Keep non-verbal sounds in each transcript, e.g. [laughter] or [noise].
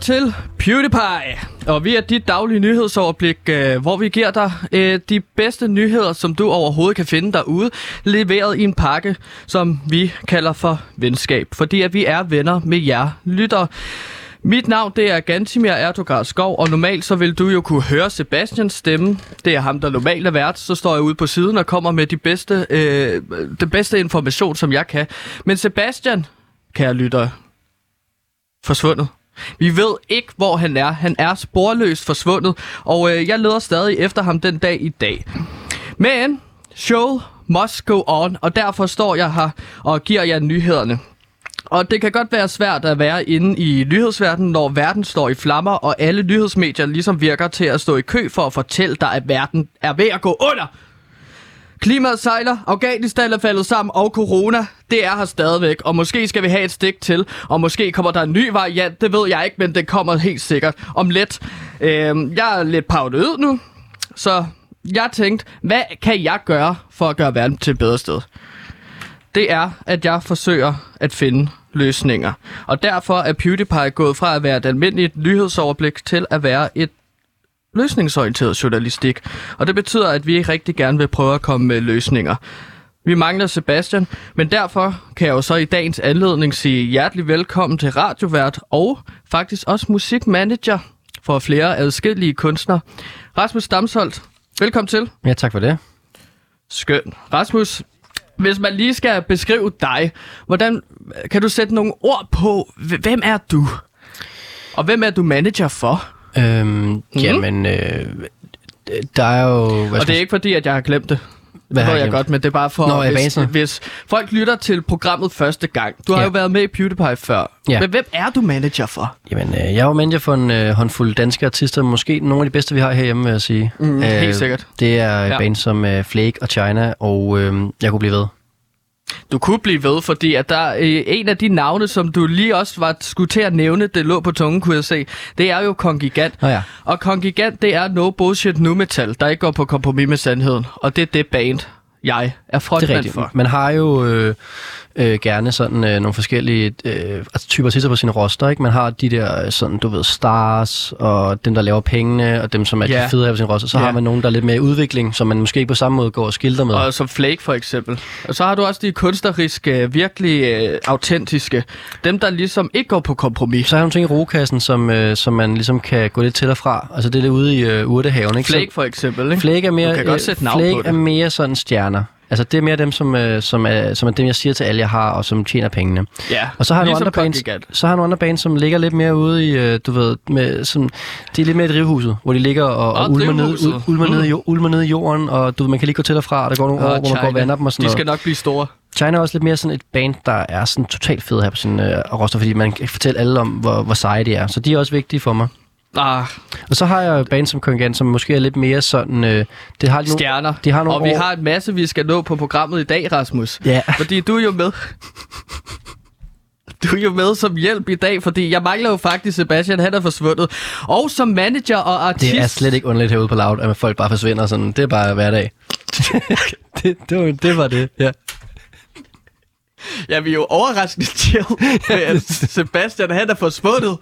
til PewDiePie, og vi er dit daglige nyhedsoverblik, øh, hvor vi giver dig øh, de bedste nyheder, som du overhovedet kan finde derude, leveret i en pakke, som vi kalder for venskab, fordi at vi er venner med jer lyttere. Mit navn det er Gantimir Erdogar Skov, og normalt så vil du jo kunne høre Sebastians stemme. Det er ham, der normalt er vært. Så står jeg ude på siden og kommer med de bedste, øh, den bedste information, som jeg kan. Men Sebastian, kære lytter, forsvundet. Vi ved ikke, hvor han er. Han er sporløst forsvundet, og øh, jeg leder stadig efter ham den dag i dag. Men show must go on, og derfor står jeg her og giver jer nyhederne. Og det kan godt være svært at være inde i nyhedsverdenen, når verden står i flammer, og alle nyhedsmedier ligesom virker til at stå i kø for at fortælle dig, at verden er ved at gå under. Klimaet sejler, Afghanistan er faldet sammen, og corona, det er her stadigvæk. Og måske skal vi have et stik til, og måske kommer der en ny variant, det ved jeg ikke, men det kommer helt sikkert om lidt. Øh, jeg er lidt pavet ud nu, så jeg tænkte, hvad kan jeg gøre for at gøre verden til et bedre sted? Det er, at jeg forsøger at finde løsninger. Og derfor er PewDiePie gået fra at være et almindeligt nyhedsoverblik til at være et løsningsorienteret journalistik. Og det betyder, at vi rigtig gerne vil prøve at komme med løsninger. Vi mangler Sebastian, men derfor kan jeg jo så i dagens anledning sige hjertelig velkommen til radiovært og faktisk også musikmanager for flere adskillige kunstnere. Rasmus Damsholdt, velkommen til. Ja, tak for det. Skøn. Rasmus, hvis man lige skal beskrive dig, hvordan kan du sætte nogle ord på, hvem er du? Og hvem er du manager for? Øhm, mm. Jamen, øh, der er jo... Hvad og det er ikke fordi, at jeg har glemt det. Hvad det jeg glemt? godt, men det er bare for, Nå, hvis, hvis folk lytter til programmet første gang. Du har ja. jo været med i PewDiePie før. Ja. Men hvem er du manager for? Jamen, øh, jeg er jo manager for en øh, håndfuld danske artister. Måske nogle af de bedste, vi har herhjemme, vil jeg sige. Mm, øh, helt sikkert. Det er ja. band som øh, Flake og China, og øh, jeg kunne blive ved. Du kunne blive ved, fordi at der er øh, en af de navne, som du lige også var skulle til at nævne, det lå på tungen, kunne jeg se, det er jo Kongigant. Oh ja. Og Kongigant, det er no bullshit nu metal, der ikke går på kompromis med sandheden. Og det er det band, jeg er frontmand for. Man har jo øh, øh, gerne sådan øh, nogle forskellige øh, altså typer artister på sine roster, ikke? Man har de der øh, sådan, du ved, stars, og dem, der laver pengene, og dem, som er yeah. de fede her på sin roster. Så yeah. har man nogen, der er lidt mere i udvikling, som man måske ikke på samme måde går og skilter med. Og som Flake for eksempel. Og så har du også de kunstneriske, virkelig øh, autentiske. Dem, der ligesom ikke går på kompromis. Så har du ting i rokassen, som, øh, som man ligesom kan gå lidt til og fra. Altså det er det ude i øh, urtehaven, ikke? Flake for eksempel, ikke? Flake er mere, du kan godt sætte navn Flake er mere sådan stjerner. Altså, det er mere dem, som, øh, som, er, som er dem, jeg siger til alle, jeg har, og som tjener pengene. Ja, og så har nogle andre bands, så har nogle andre bands, som ligger lidt mere ude i, øh, du ved, med, som, de er lidt mere i drivhuset, hvor de ligger og, og, og ulmer, ned, ul, ulmer, mm. ned i, ulmer ned i jorden, og du ved, man kan lige gå til og fra, og der går nogle og år, hvor man går og vander dem og sådan De noget. skal nok blive store. China er også lidt mere sådan et band, der er sådan totalt fed her på sin øh, roster, fordi man kan fortælle alle om, hvor, hvor seje de er. Så de er også vigtige for mig. Ah. Og så har jeg band som Kongen, som måske er lidt mere sådan... Øh, det har nogle, Stjerner. De har nogle og år... vi har en masse, vi skal nå på programmet i dag, Rasmus. Ja. Fordi du er jo med. Du er jo med som hjælp i dag, fordi jeg mangler jo faktisk Sebastian, han er forsvundet. Og som manager og artist... Det er slet ikke underligt herude på Loud, at folk bare forsvinder sådan. Det er bare hverdag. [laughs] det, det, var, det var det, ja. Ja, vi er jo overraskende chill [laughs] Sebastian han er forsvundet.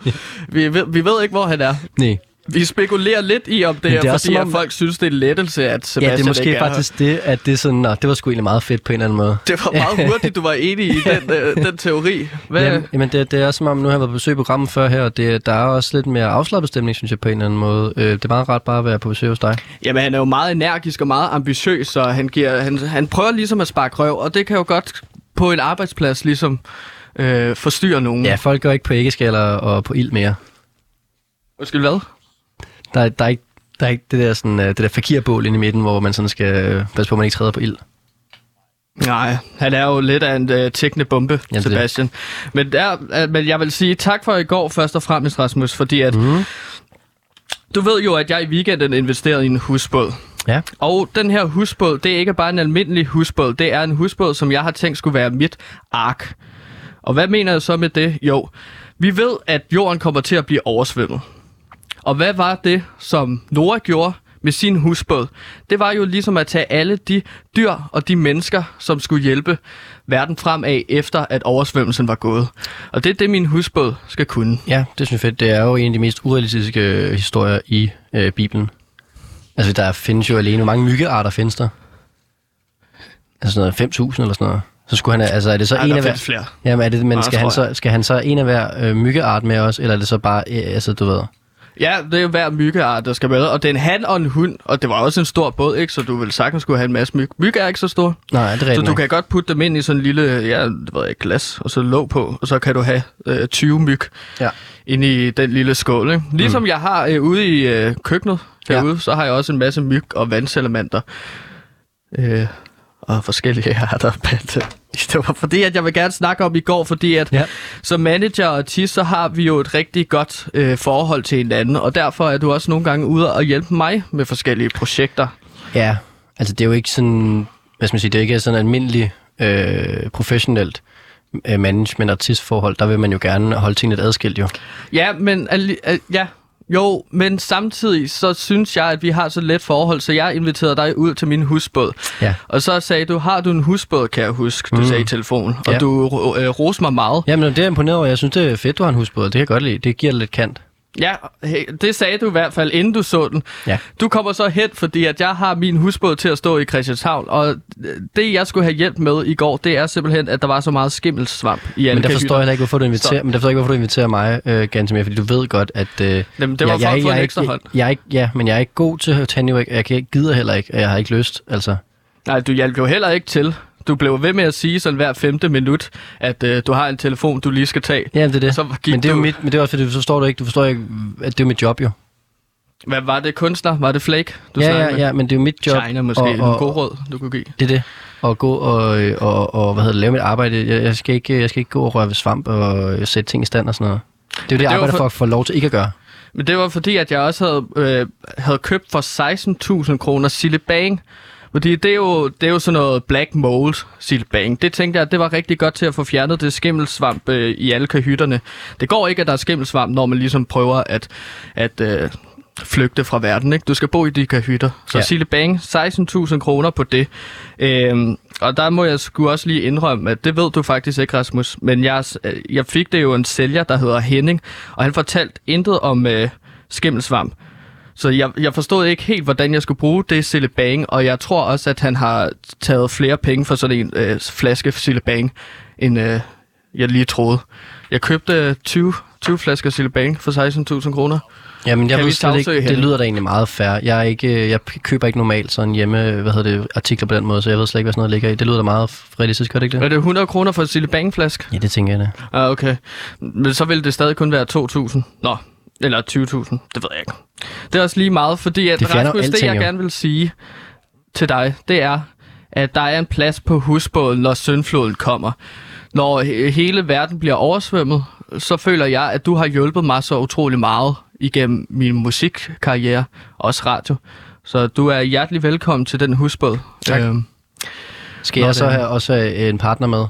Vi, ved, vi ved ikke, hvor han er. Nej. Vi spekulerer lidt i, om det, det er, fordi om... at folk synes, det er lettelse, at Sebastian Ja, det er måske ikke er faktisk det, at det, sådan, nå, det var sgu egentlig meget fedt på en eller anden måde. Det var meget [laughs] hurtigt, du var enig i den, øh, den teori. Hvad? Jamen, jamen det, det er som om, nu har jeg været på besøg i programmet før her, og det, der er også lidt mere afslappet stemning, synes jeg, på en eller anden måde. Øh, det er meget ret bare at være på besøg hos dig. Jamen, han er jo meget energisk og meget ambitiøs, så han, giver, han, han prøver ligesom at sparke røv, og det kan jo godt på en arbejdsplads ligesom øh, forstyrre nogen. Ja, folk går ikke på æggeskaller og på ild mere. Undskyld, hvad? Der, der, er ikke, der er ikke det der, sådan, det der fakirbål inde i midten, hvor man sådan skal passe på, at man ikke træder på ild. Nej, han er jo lidt af en uh, tækkende bombe, Jamen, Sebastian. Men, der, men jeg vil sige tak for i går først og fremmest, Rasmus, fordi at... Mm. Du ved jo, at jeg i weekenden investerede i en husbåd. Ja. Og den her husbåd, det er ikke bare en almindelig husbåd. Det er en husbåd, som jeg har tænkt skulle være mit ark. Og hvad mener jeg så med det? Jo, vi ved, at jorden kommer til at blive oversvømmet. Og hvad var det, som Nora gjorde ved sin husbåd, det var jo ligesom at tage alle de dyr og de mennesker, som skulle hjælpe verden fremad efter, at oversvømmelsen var gået. Og det er det, min husbåd skal kunne. Ja, det synes jeg fedt. Det er jo en af de mest urealistiske øh, historier i øh, Bibelen. Altså, der findes jo alene, hvor mange myggearter findes der? Altså sådan noget 5.000 eller sådan noget. Så skulle han, altså er det så Ej, en af hver... flere. Jamen, er det, men Nå, skal han, så, skal han så en af hver øh, myggeart med os, eller er det så bare, øh, altså du ved... Ja, det er jo hver myggeart, der skal med. Og det er en han og en hund, og det var også en stor båd, ikke? Så du vil sagtens skulle have en masse myg. Myg er ikke så stor. Nej, det er Så du kan godt putte dem ind i sådan en lille, ja, det ved jeg glas, og så låg på, og så kan du have øh, 20 myg Ja. ind i den lille skål. Ikke? Ligesom mm. jeg har øh, ude i øh, køkkenet herude, ja. så har jeg også en masse myg og vandselementer. Øh, og forskellige arter. [laughs] Det var fordi, at jeg vil gerne snakke om i går, fordi at Ja. som manager og artist, så har vi jo et rigtig godt øh, forhold til hinanden, og derfor er du også nogle gange ude og hjælpe mig med forskellige projekter. Ja, altså det er jo ikke sådan, hvad skal man sige, det er ikke sådan almindeligt øh, professionelt øh, management-artistforhold. Der vil man jo gerne holde tingene lidt adskilt jo. Ja, men alli- al- ja, jo, men samtidig så synes jeg, at vi har så let forhold, så jeg inviterede dig ud til min husbåd. Ja. Og så sagde du, har du en husbåd, kan jeg huske, du mm. sagde i telefonen. Og Ja. du øh, roste mig meget. Jamen, det er imponeret over. Jeg synes, det er fedt, du har en husbåd. Det kan jeg godt lide. Det giver lidt kant. Ja, det sagde du i hvert fald, inden du så den. Ja. Du kommer så hen, fordi at jeg har min husbåd til at stå i Christianshavn, og det, jeg skulle have hjælp med i går, det er simpelthen, at der var så meget skimmelsvamp i alle Men der forstår jeg heller ikke, hvorfor du inviterer, Så- men der forstår jeg ikke, hvorfor du inviterer mig, øh, Gantemir, fordi du ved godt, at... Øh, Jamen, det var jeg, for jeg, at få jeg, en ekstra hånd. jeg, jeg ja, men jeg er ikke god til at tage Jeg kan, gider heller ikke, og jeg har ikke lyst, altså. Nej, du hjalp jo heller ikke til. Du blev ved med at sige sådan hver femte minut, at øh, du har en telefon, du lige skal tage. Ja, det er det. Og så gik men det er jo du- mit, men det er også fordi, du forstår du ikke, du forstår ikke, at det er mit job jo. Hvad var det, kunstner? Var det Flake, du ja, ja, med? ja, men det er jo mit job. China måske, og, en og, god råd, du kunne give. Det er det. At gå og, og, og hvad hedder det, lave mit arbejde. Jeg, jeg, skal ikke, jeg skal ikke gå og røre ved svamp og sætte ting i stand og sådan noget. Det er jo det, jeg var arbejder for- for at få lov til ikke at gøre. Men det var fordi, at jeg også havde, øh, havde købt for 16.000 kroner Silibang. Fordi det er, jo, det er jo sådan noget black mold silibang. Det tænkte jeg, det var rigtig godt til at få fjernet det skimmelsvamp øh, i alle kahytterne. Det går ikke, at der er skimmelsvamp, når man ligesom prøver at, at øh, flygte fra verden. Ikke? Du skal bo i de kahytter. Så Ja. Silibang, 16.000 kroner på det. Øhm, og der må jeg sgu også lige indrømme, at det ved du faktisk ikke, Rasmus. Men jeg, øh, jeg fik det jo en sælger, der hedder Henning, og han fortalte intet om øh, skimmelsvamp. Så jeg, jeg forstod ikke helt, hvordan jeg skulle bruge det Silibang, og jeg tror også, at han har taget flere penge for sådan en øh, flaske Silibang, end øh, jeg lige troede. Jeg købte 20, 20 flasker Silibang for 16.000 kroner. Jamen, jeg Kan ved slet ikke, sagsøge det lyder da egentlig meget fair. Jeg, er ikke, jeg køber ikke normalt sådan hjemme, hvad hedder det, artikler på den måde, så jeg ved slet ikke, hvad sådan noget ligger i. Det lyder da meget realistisk, gør det ikke det? Er det 100 kroner for en Silibang-flaske? Ja, det tænker jeg da. Ah, okay. Men så vil det stadig kun være 2.000. Nå, eller 20.000. Det ved jeg ikke. Det er også lige meget, fordi at Det Rasmus, det jeg jo. gerne vil sige til dig, det er, at der er en plads på husbåden, når søndfloden kommer. Når he- hele verden bliver oversvømmet, så føler jeg, at du har hjulpet mig så utrolig meget igennem min musikkarriere, også radio. Så du er hjertelig velkommen til den husbåd. Tak. Øhm, Skal jeg så have også have en partner med?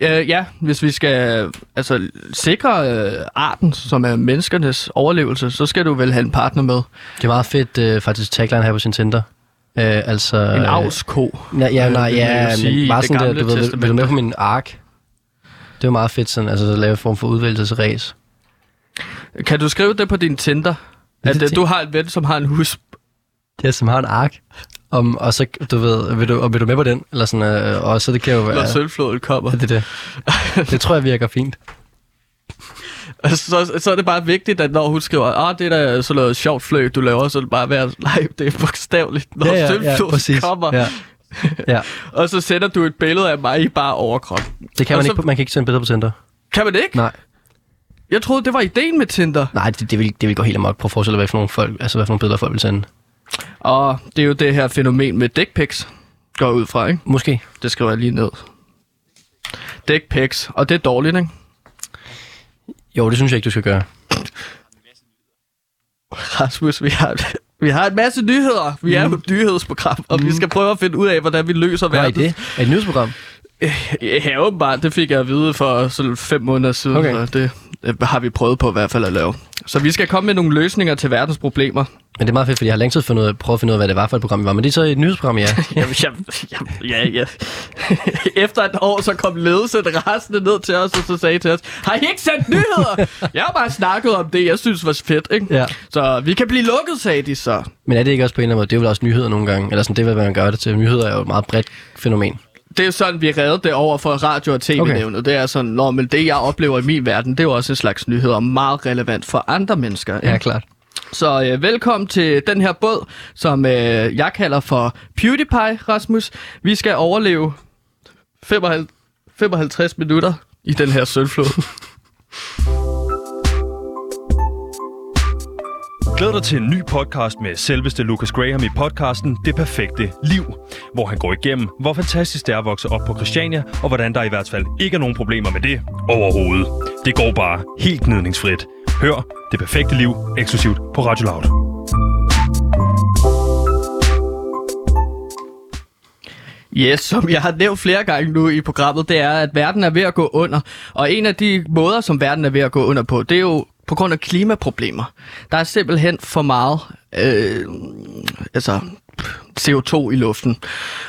Øh, ja, hvis vi skal altså, sikre øh, arten, som er menneskernes overlevelse, så skal du vel have en partner med. Det er meget fedt øh, faktisk tagline her på sin Tinder. Øh, altså, En øh, avlsko. Nej, ja, øh, nej, ja, sige men bare sådan der, du ved, vil, vil du med på min ark? Det er jo meget fedt sådan, altså at lave en form for udvælgelsesræs. Kan du skrive det på din Tinder? Ja, At det øh, du har en ven, som har en hus... Det er som har en ark. Om, og så, du ved, vil du, og vil du med på den? Eller sådan, øh, og så det kan jo være... Når sølvfloden kommer. Det det. [laughs] Det tror jeg virker fint. Så, så er det bare vigtigt, at når hun skriver, ah, det er da sådan noget sjovt fløg, du laver, så er det bare være, nej, det er bogstaveligt, når ja, ja, ja, kommer. Ja. ja. [laughs] Og så sender du et billede af mig i bare overkrop. Det kan man så- ikke, man kan ikke sende billeder på Tinder. Kan man ikke? Nej. Jeg troede, det var ideen med Tinder. Nej, det, det, vil, det vil gå helt amok. Prøv at forestille dig, hvad for nogle, folk, altså, hvad for nogle billeder folk vil sende. Og det er jo det her fænomen med dick pics, går ud fra, ikke? Måske. Det skriver jeg lige ned. Dick pics, og det er dårligt, ikke? Jo, det synes jeg ikke, du skal gøre. Rasmus, vi har, vi har en masse nyheder. Vi er jo et nyhedsprogram, og vi skal prøve at finde ud af, hvordan vi løser Hvad er verden. det? Er det et nyhedsprogram? Ja, åbenbart. Det fik jeg at vide for sådan fem måneder siden. Okay. Det, øh, har vi prøvet på i hvert fald at lave. Så vi skal komme med nogle løsninger til verdens problemer. Men det er meget fedt, fordi jeg har længe tid fundet ud prøvet at finde ud af, hvad det var for et program, vi var. Men det er så et nyhedsprogram, ja. [laughs] ja, ja, ja, [laughs] ja. Efter et år, så kom ledelsen resten ned til os, og så sagde til os, har I ikke sendt nyheder? [laughs] jeg har bare snakket om det, jeg synes var fedt, ikke? Ja. Så vi kan blive lukket, sagde de så. Men er det ikke også på en eller anden måde? Det er jo også nyheder nogle gange. Eller sådan, det er, hvad man gør det til. Nyheder er jo et meget bredt fænomen det er jo sådan, vi redder det over for radio- og tv-nævnet. Okay. Det er sådan, når men det, jeg oplever i min verden, det er jo også en slags nyhed, og meget relevant for andre mennesker. Ja, klart. Så øh, velkommen til den her båd, som øh, jeg kalder for PewDiePie, Rasmus. Vi skal overleve 55, 55 minutter i den her sølvflod. [laughs] Glæd dig til en ny podcast med selveste Lucas Graham i podcasten Det Perfekte Liv, hvor han går igennem, hvor fantastisk det er at vokse op på Christiania, og hvordan der i hvert fald ikke er nogen problemer med det overhovedet. Det går bare helt gnidningsfrit. Hør Det Perfekte Liv eksklusivt på Radio Loud. Yes, som jeg har nævnt flere gange nu i programmet, det er, at verden er ved at gå under. Og en af de måder, som verden er ved at gå under på, det er jo på grund af klimaproblemer. Der er simpelthen for meget øh, altså CO2 i luften.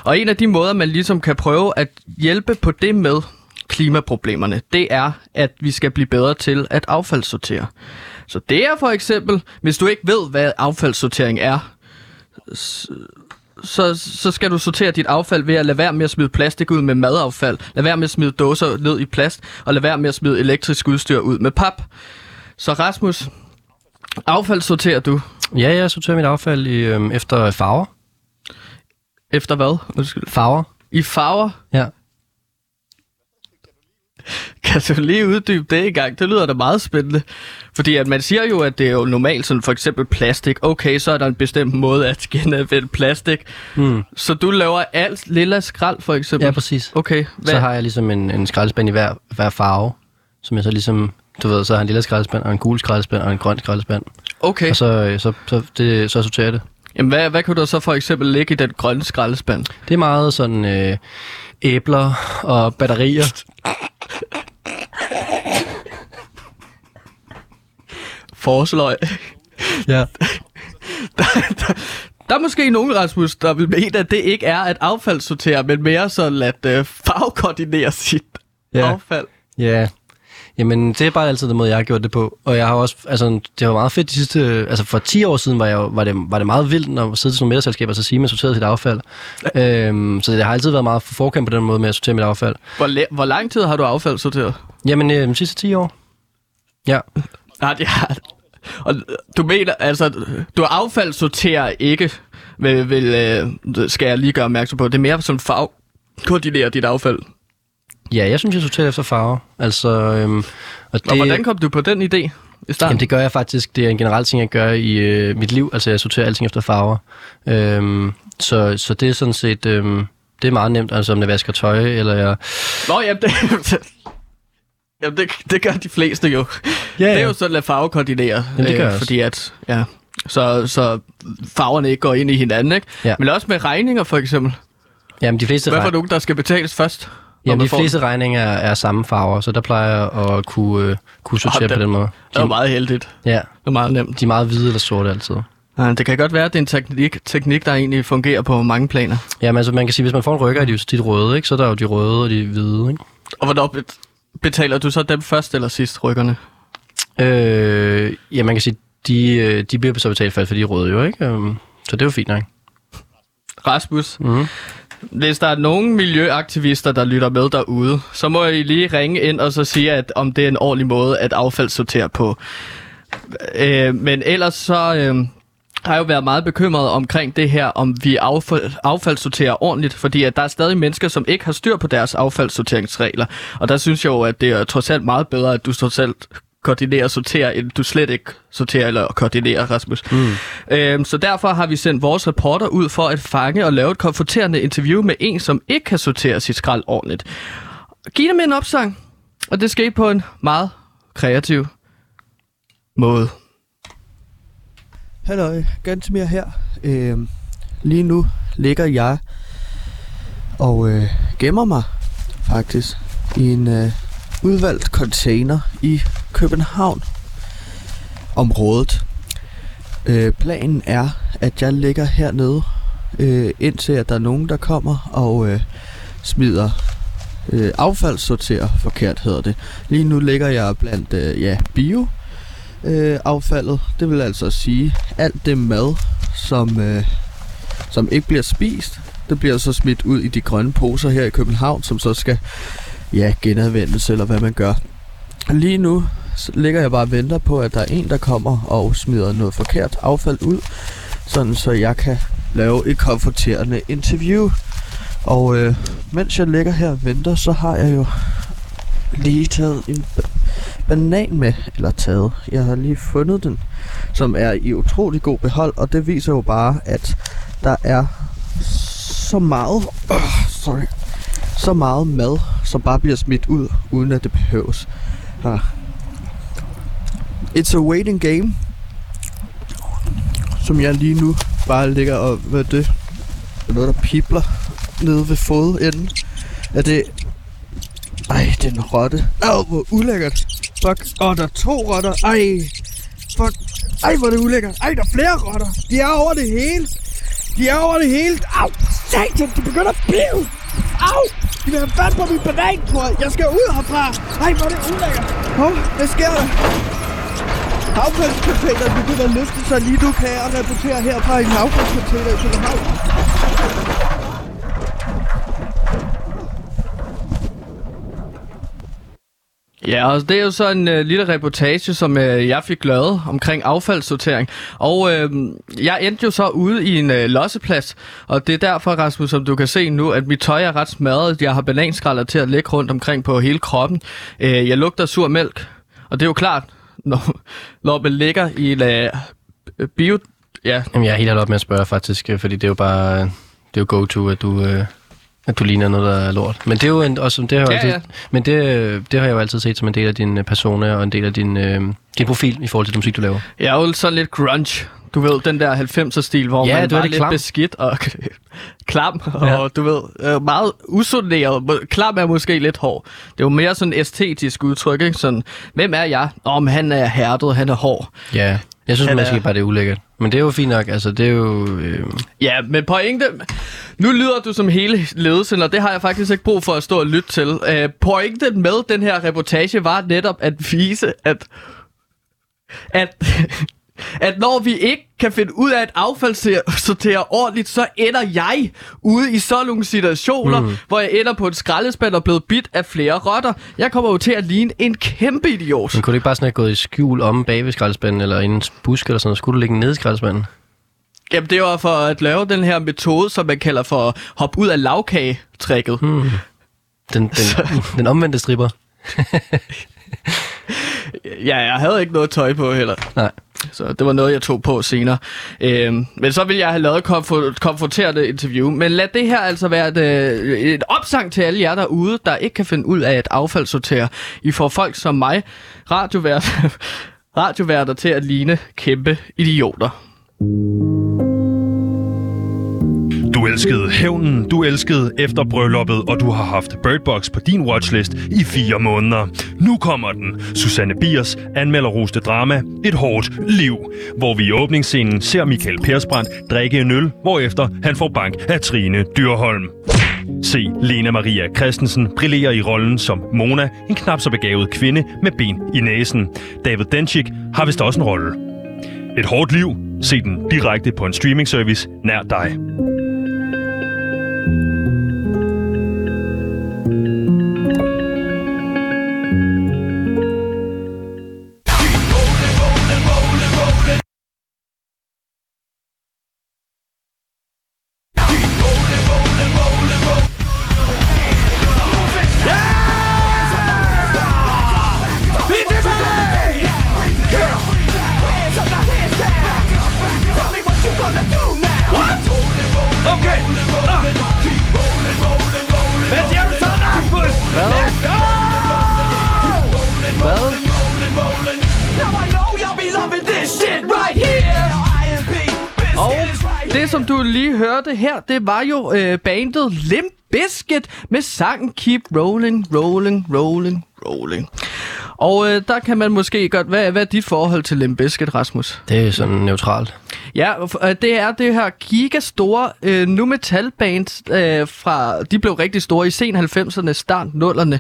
Og en af de måder, man ligesom kan prøve at hjælpe på det med klimaproblemerne, det er, at vi skal blive bedre til at affaldssortere. Så det er for eksempel, hvis du ikke ved, hvad affaldssortering er, så, så skal du sortere dit affald ved at lade være med at smide plastik ud med madaffald, lade være med at smide dåser ned i plast, og lade være med at smide elektrisk udstyr ud med pap. Så Rasmus, affald sorterer du? Ja, jeg sorterer mit affald i, øhm, efter farver. Efter hvad? Undskyld. Farver. I farver? Ja. [laughs] Kan du lige uddybe det i gang? Det lyder da meget spændende. Fordi at man siger jo, at det er jo normalt sådan for eksempel plastik. Okay, så er der en bestemt måde at genanvende plastik. Mm. Så du laver alt lilla skrald for eksempel? Ja, præcis. Okay. Hvad? Så har jeg ligesom en, en skraldespand i hver, hver farve, som jeg så ligesom du ved, så har en lille skraldespand, og en gul skraldespand, og en grøn skraldespand. Okay. Og så, øh, så, så, det, så sorterer jeg det. Jamen, hvad, hvad kunne du så for eksempel lægge i den grønne skraldespand? Det er meget sådan øh, æbler og batterier. Forsløg. Ja. [laughs] der, der, der er måske nogen, Rasmus, der vil mene, at det ikke er at affaldssortere, men mere sådan at øh, farvekoordinere sit ja. affald. Ja, Jamen, det er bare altid den måde, jeg har gjort det på. Og jeg har også, altså, det var meget fedt de sidste, altså for 10 år siden var, jeg, var, det, var det meget vildt at sidde til sådan nogle og så sige, at man sorterede sit affald. Ja. Øhm, så det har altid været meget for forkæmpe på den måde med at sortere mit affald. Hvor, hvor lang tid har du affald sorteret? Jamen, øh, de sidste 10 år. Ja. Nej, det har og du mener, altså, du affald sorterer ikke, vil, vil, øh, skal jeg lige gøre opmærksom på. Det er mere som farve koordinerer dit affald. Ja, jeg synes, jeg sorterer efter farver. Altså, øhm, og, det, og hvordan kom du på den idé i starten? Jamen, det gør jeg faktisk. Det er en generel ting, jeg gør i øh, mit liv. Altså, jeg sorterer alting efter farver. Øhm, så, så det er sådan set... Øhm, det er meget nemt, altså om jeg vasker tøj, eller jeg... Nå, jamen, det, [laughs] jamen det, det gør de fleste jo. Ja, ja. Det er jo sådan, at farve koordinerer. Jamen, det gør øh, Fordi at, ja, så, så farverne ikke går ind i hinanden, ikke? Ja. Men også med regninger, for eksempel. Jamen, de fleste... Hvad for nogen, der skal betales først? Jamen, de fleste får... regninger er, er samme farver, så der plejer jeg at kunne, uh, kunne sortere oh, på den måde. De, det er meget heldigt. Ja. Det er meget nemt. De er meget hvide eller sorte altid. Ja, det kan godt være, at det er en teknik, teknik, der egentlig fungerer på mange planer. Jamen, altså man kan sige, hvis man får en rykker, er de jo tit røde, ikke? Så der er jo de røde og de hvide, ikke? Og hvornår betaler du så dem først eller sidst, rykkerne? Øh, ja, man kan sige, de, øh, de bliver så betalt først, for de er røde jo, ikke? Øhm, så det er jo fint nok. Rasmus, mm-hmm. Hvis der er nogen miljøaktivister, der lytter med derude, så må I lige ringe ind og så sige, at om det er en ordentlig måde at affaldssortere på. Øh, men ellers så øh, har jeg jo været meget bekymret omkring det her, om vi affald, affaldssorterer ordentligt, fordi at der er stadig mennesker, som ikke har styr på deres affaldssorteringsregler. Og der synes jeg jo, at det er trods alt meget bedre, at du trods alt koordinere og sortere, end du slet ikke sorterer eller koordinerer, Rasmus. Mm. Øhm, så derfor har vi sendt vores reporter ud for at fange og lave et konfronterende interview med en, som ikke kan sortere sit skrald ordentligt. Giv dem en opsang, og det skete på en meget kreativ måde. Hallo, Gantemir her. Øhm, lige nu ligger jeg og øh, gemmer mig faktisk i en øh, udvalgt container i København området. Øh, planen er, at jeg ligger hernede, øh, indtil at der er nogen, der kommer og øh, smider øh, affaldssorterer forkert, hedder det. Lige nu ligger jeg blandt øh, ja, bio øh, affaldet. Det vil altså sige alt det mad, som, øh, som ikke bliver spist, det bliver så smidt ud i de grønne poser her i København, som så skal ja, genanvendelse, eller hvad man gør. Lige nu ligger jeg bare og venter på, at der er en, der kommer og smider noget forkert affald ud, sådan så jeg kan lave et komforterende interview. Og øh, mens jeg ligger her og venter, så har jeg jo lige taget en banan med, eller taget. Jeg har lige fundet den, som er i utrolig god behold, og det viser jo bare, at der er så meget, øh, [coughs] sorry, så meget mad, som bare bliver smidt ud, uden at det behøves. Ja. It's a waiting game, som jeg lige nu bare ligger og, hvad det? Er noget, der pipler nede ved fodenden. Er det... Ej, den rotte. Åh, hvor ulækkert. Fuck. Åh, oh, der er to rotter. Ej. Fuck. Ej, hvor er det ulækkert. Ej, der er flere rotter. De er over det hele. De er over det hele. Au, satan, de begynder at blive. Au, de vil have fat på min banan, jeg. Skal ud herfra. Ej, hvor er det ulækkert. Åh, oh, hvad sker der? Affaldscontainer begynder at løfte sig lige nu, kan jeg rapportere herfra i en affaldscontainer i København. Ja, og det er jo så en øh, lille reportage, som øh, jeg fik lavet omkring affaldssortering. Og øh, jeg endte jo så ude i en øh, losseplads, og det er derfor, Rasmus, som du kan se nu, at mit tøj er ret smadret. Jeg har bananskralder til at lægge rundt omkring på hele kroppen. Øh, jeg lugter sur mælk, og det er jo klart, [laughs] når, når man ligger i en øh, bio... Ja. Jamen, jeg er helt op med at spørge faktisk, øh, fordi det er jo bare... Øh, det er jo go-to, at du... Øh at du ligner noget, der er lort. Men det er jo en, også, det har ja, altid, ja. Men det, det har jeg jo altid set som en del af din øh, persona og en del af din, øh, din profil i forhold til den musik, du laver. Jeg er jo sådan lidt grunge. Du ved, den der 90'er-stil, hvor ja, man du er lidt klam. beskidt og [laughs] klam, ja. og du ved, øh, meget usunderet. Klam er måske lidt hård. Det er jo mere sådan æstetisk udtryk, ikke? Sådan, hvem er jeg? Om han er hærdet, han er hård. Ja, jeg synes han måske er... bare, det er ulækkert. Men det er jo fint nok, altså det er jo... Øh... Ja, men pointe... Nu lyder du som hele ledelsen, og det har jeg faktisk ikke brug for at stå og lytte til. Øh, pointen med den her reportage var netop at vise, at... At at når vi ikke kan finde ud af at affaldssortere ordentligt, så ender jeg ude i så nogle situationer, mm. hvor jeg ender på et skraldespand og blevet bit af flere rotter. Jeg kommer jo til at ligne en kæmpe idiot. Men kunne du ikke bare sådan have gået i skjul om bag ved skraldespanden, eller i en busk eller sådan noget? Skulle du ligge nede i skraldespanden? Jamen, det var for at lave den her metode, som man kalder for hop ud af lavkage-trækket. Mm. Den, den, [laughs] den omvendte stripper. [laughs] ja, jeg havde ikke noget tøj på heller. Nej. Så det var noget, jeg tog på senere. Øhm, men så vil jeg have lavet et komfort, komforterende interview. Men lad det her altså være et, øh, et opsang til alle jer derude, der ikke kan finde ud af at affaldssortere. I får folk som mig, radioværter, [laughs] radioværter til at ligne kæmpe idioter. Du elskede hævnen, du elskede efter brylluppet, og du har haft Birdbox på din watchlist i fire måneder. Nu kommer den. Susanne Biers anmelder roste drama Et hårdt liv, hvor vi i åbningsscenen ser Michael Persbrandt drikke en øl, hvorefter han får bank af Trine Dyrholm. Se Lena Maria Christensen brillerer i rollen som Mona, en knap så begavet kvinde med ben i næsen. David Denchik har vist også en rolle. Et hårdt liv. Se den direkte på en streaming service nær dig. Var jo øh, bandet Limp Bizkit med sangen Keep Rolling, Rolling, Rolling, Rolling. Og øh, der kan man måske godt... Hvad, hvad er dit forhold til Limp Bizkit, Rasmus? Det er sådan neutralt. Ja, øh, det er det her gigastore øh, nu metal band øh, fra... De blev rigtig store i sen 90'erne, start 0'erne.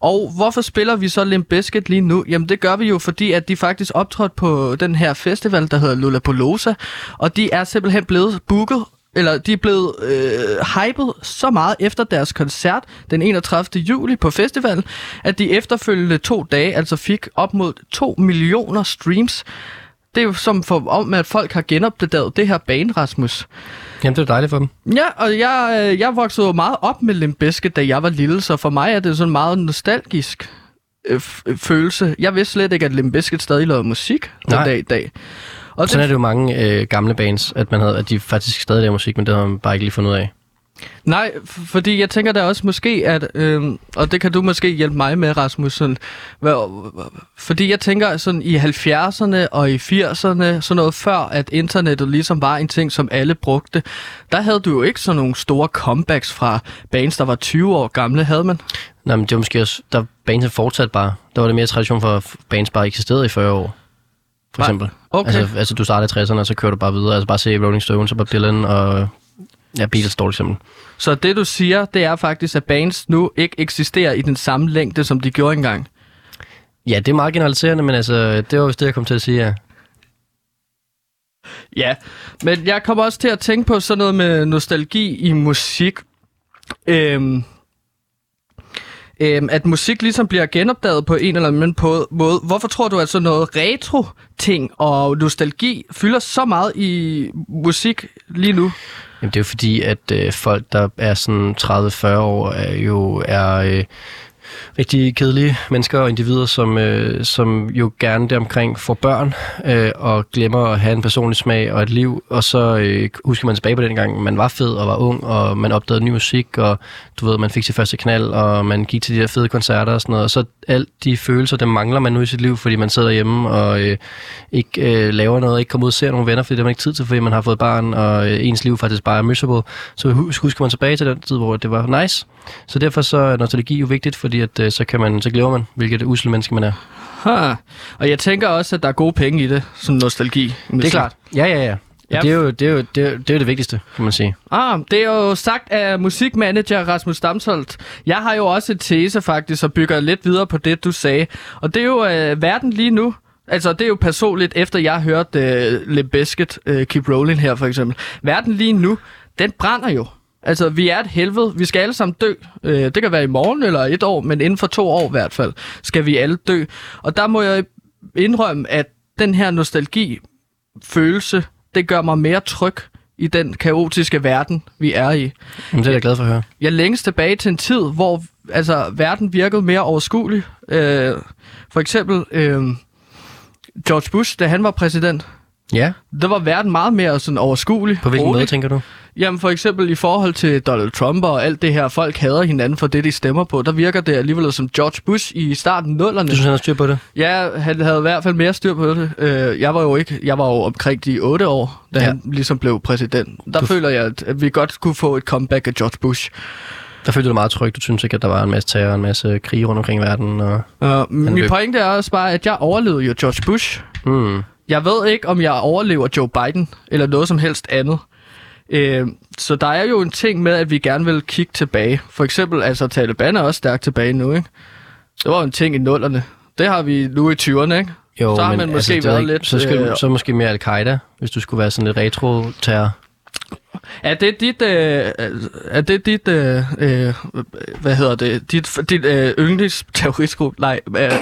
Og hvorfor spiller vi så Limp Bizkit lige nu? Jamen det gør vi jo, fordi at de faktisk optrådte på den her festival, der hedder Lollapalooza. Og de er simpelthen blevet booket eller de er blevet øh, hypet så meget efter deres koncert den 31. juli på festivalen, at de efterfølgende to dage altså fik op mod 2 millioner streams. Det er jo som for, om, at folk har genopdaget det her bane, Rasmus. Jamen, det er dejligt for dem. Ja, og jeg, øh, jeg voksede jo meget op med Limp Bizkit, da jeg var lille, så for mig er det sådan meget nostalgisk øh, følelse. Jeg vidste slet ikke, at Limp Bizkit stadig lavede musik den dag i dag. Og Sådan det... er det jo mange øh, gamle bands, at, man havde, at de faktisk stadig laver musik, men det har man bare ikke lige fundet ud af. Nej, fordi jeg tænker da også måske, at, øh, og det kan du måske hjælpe mig med, Rasmus, sådan, fordi jeg tænker sådan i 70'erne og i 80'erne, sådan noget før, at internettet ligesom var en ting, som alle brugte, der havde du jo ikke sådan nogle store comebacks fra bands, der var 20 år gamle, havde man? Nej, men det var måske også, der bands fortsat bare, der var det mere tradition for, at bands bare eksisterede i 40 år for eksempel. Okay. Altså, altså, du starter i 60'erne, og så kører du bare videre. Altså bare se Rolling Stones og Bob Dylan og ja, Beatles står eksempel. Så det du siger, det er faktisk, at bands nu ikke eksisterer i den samme længde, som de gjorde engang? Ja, det er meget generaliserende, men altså, det var vist det, jeg kom til at sige, ja. Ja, men jeg kommer også til at tænke på sådan noget med nostalgi i musik. Øhm, øh, at musik ligesom bliver genopdaget på en eller anden måde. Hvorfor tror du, at sådan noget retro-ting og nostalgi fylder så meget i musik lige nu? Jamen, det er jo fordi, at øh, folk, der er sådan 30-40 år, er jo er... Øh, rigtig kedelige mennesker og individer, som, øh, som jo gerne deromkring får børn øh, og glemmer at have en personlig smag og et liv. Og så øh, husker man tilbage på den gang, man var fed og var ung, og man opdagede ny musik, og du ved, man fik sit første knald, og man gik til de der fede koncerter og sådan noget. Og så alt de følelser, dem mangler man nu i sit liv, fordi man sidder hjemme og øh, ikke øh, laver noget, ikke kommer ud og ser nogle venner, fordi det har man ikke tid til, fordi man har fået barn, og øh, ens liv faktisk bare er miserable. Så husker man tilbage til den tid, hvor det var nice. Så derfor så er nostalgi jo vigtigt, fordi at, øh, så, kan man, så glemmer man, hvilket usle menneske man er. Ha. Og jeg tænker også, at der er gode penge i det, som nostalgi. Det er klart. Ja, ja, ja. Yep. Det, er jo, det, er jo, det, er, det er jo det vigtigste, kan man sige. Ah, det er jo sagt af musikmanager Rasmus Damsholdt. Jeg har jo også et tese faktisk, og bygger lidt videre på det, du sagde. Og det er jo øh, verden lige nu. Altså, det er jo personligt, efter jeg hørte øh, Le Biscuit, øh, Keep Rolling her for eksempel. Verden lige nu, den brænder jo. Altså, vi er et helvede. Vi skal alle sammen dø. Øh, det kan være i morgen eller et år, men inden for to år i hvert fald, skal vi alle dø. Og der må jeg indrømme, at den her nostalgi-følelse, det gør mig mere tryg i den kaotiske verden, vi er i. Jamen, det er jeg glad for at høre. Jeg længes tilbage til en tid, hvor altså, verden virkede mere overskuelig. Øh, for eksempel øh, George Bush, da han var præsident. Ja. Der var verden meget mere sådan overskuelig. På hvilken rolig. måde, tænker du? Jamen for eksempel i forhold til Donald Trump og alt det her, folk hader hinanden for det, de stemmer på, der virker det alligevel som George Bush i starten af 0'erne. Du synes, han har styr på det? Ja, han havde i hvert fald mere styr på det. Øh, jeg var jo ikke, jeg var jo omkring de 8 år, da ja. han ligesom blev præsident. Der du... føler jeg, at vi godt kunne få et comeback af George Bush. Der følte du dig meget tryg. Du synes ikke, at der var en masse terror, en masse krig rundt omkring i verden. Og uh, min pointe er også bare, at jeg overlevede jo George Bush. Mm. Jeg ved ikke, om jeg overlever Joe Biden, eller noget som helst andet. Øh, så der er jo en ting med, at vi gerne vil kigge tilbage. For eksempel, altså Taliban er også stærkt tilbage nu, ikke? Det var en ting i nullerne. Det har vi nu i 20'erne, ikke? Jo, så har man måske altså, været ikke, lidt... Så, skal, øh, så måske mere Al-Qaida, hvis du skulle være sådan lidt retro-terror. Er det dit, øh, er det dit, øh, øh, hvad hedder det, dit, dit øh, yndlingsterroristgruppe? Nej, øh,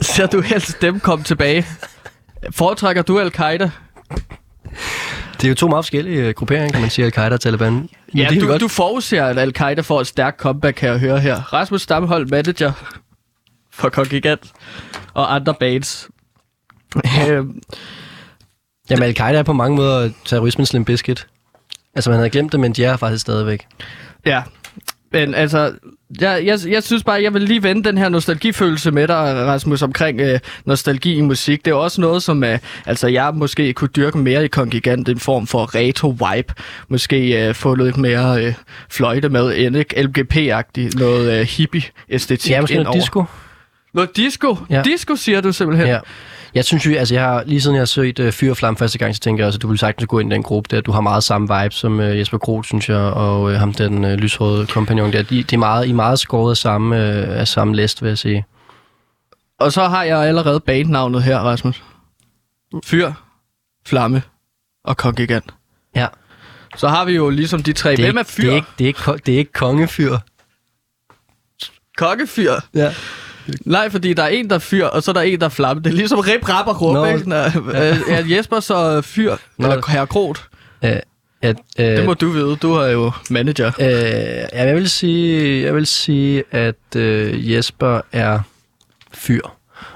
ser du helst dem komme tilbage? Foretrækker du Al-Qaida? [laughs] Det er jo to meget forskellige øh, grupperinger, kan man sige, Al-Qaida og Taliban. Men ja, det du, godt... du forudser, at Al-Qaida får et stærkt comeback, kan jeg høre her. Rasmus Stamhold, manager for Kongigant og andre bands. Øhm. Jamen, Al-Qaida er på mange måder terrorismens Slim Biscuit. Altså, man havde glemt det, men de er faktisk stadigvæk. Ja, Men altså, jeg, jeg, jeg synes bare, jeg vil lige vende den her nostalgifølelse med dig, Rasmus, omkring øh, nostalgi i musik. Det er også noget, som øh, altså, jeg måske kunne dyrke mere i Kongigant, en form for retro-vibe. Måske øh, få lidt mere øh, fløjte med, end ikke LGP-agtigt, noget øh, hippie-æstetik Ja, måske noget disco. Noget disco? Ja. Disco, siger du simpelthen? Ja. Jeg synes jo, altså jeg har, lige siden jeg har set uh, Fyr og Flamme første gang, så tænker jeg også, at du vil sagtens gå ind i den gruppe der. Du har meget samme vibe som uh, Jesper Groth, synes jeg, og uh, ham den uh, lyshårede kompagnon der. De, de er meget, I er meget skåret af samme, uh, af samme læst, vil jeg sige. Og så har jeg allerede bandnavnet her, Rasmus. Fyr, Flamme og Kongigant. Ja. Så har vi jo ligesom de tre. Det er, Hvem er fyr? det, er ikke, det, er ikke, det er ikke kongefyr. Kokkefyr. Ja. Nej, fordi der er en, der er fyr, og så er der en, der er flamme. Det er ligesom rip, rap og råb, Nå. ikke? Nå, øh, er Jesper så fyr, Nå. eller herre Groth? Uh, at, uh, Det må du vide. Du er jo manager. Øh, ja, jeg vil sige, jeg vil sige, at øh, Jesper er fyr.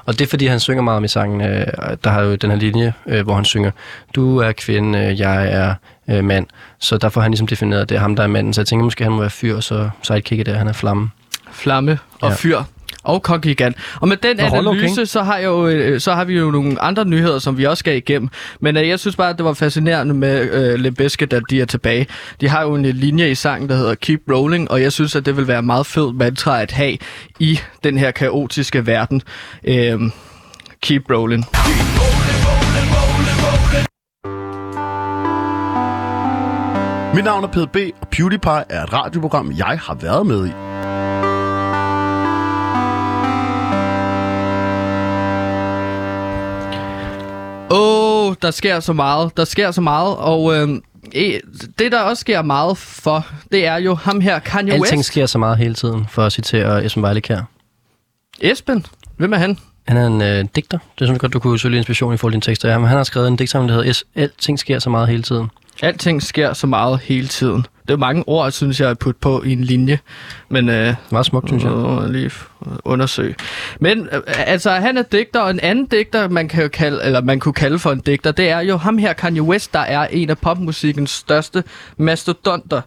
Og det er, fordi han synger meget om i sangen. Øh, der har jo den her linje, øh, hvor han synger, du er kvinde, øh, jeg er øh, mand. Så der får han ligesom defineret, at det er ham, der er manden. Så jeg tænker måske, han må være fyr, og så sidekicket der, han er flamme. Flamme og Ja. fyr. Og Kongigant. Og med den Og analyse, King. så har, jeg jo, øh, så har vi jo nogle andre nyheder, som vi også skal igennem. Men øh, jeg synes bare, at det var fascinerende med øh, Lembeske, da de er tilbage. De har jo en øh, linje i sangen, der hedder Keep Rolling, og jeg synes, at det vil være meget fed mantra at have i den her kaotiske verden. Øh, keep Rolling. Mit navn er PDB, og PewDiePie er et radioprogram, jeg har været med i. Åh, oh, der sker så meget. Der sker så meget, og øh, det, der også sker meget for, det er jo ham her, Kanye Alting West. sker så meget hele tiden, for at citere Esben her. Esben, hvem er han? Han er en øh, digter. Det synes jeg godt, du kunne søge lidt inspiration i forhold til dine tekster. Ja, men han har skrevet en digtsamling, der hedder Alting sker så meget hele tiden. Alting sker så meget hele tiden. Det er mange ord, synes jeg, at putte på i en linje. Men øh, Meget smukt, synes jeg. øh, lige undersøge. Men øh, altså, han er digter, og en anden digter, man kan jo kalde, eller man kunne kalde for en digter, det er jo ham her, Kanye West, der er en af popmusikkens største mastodonter.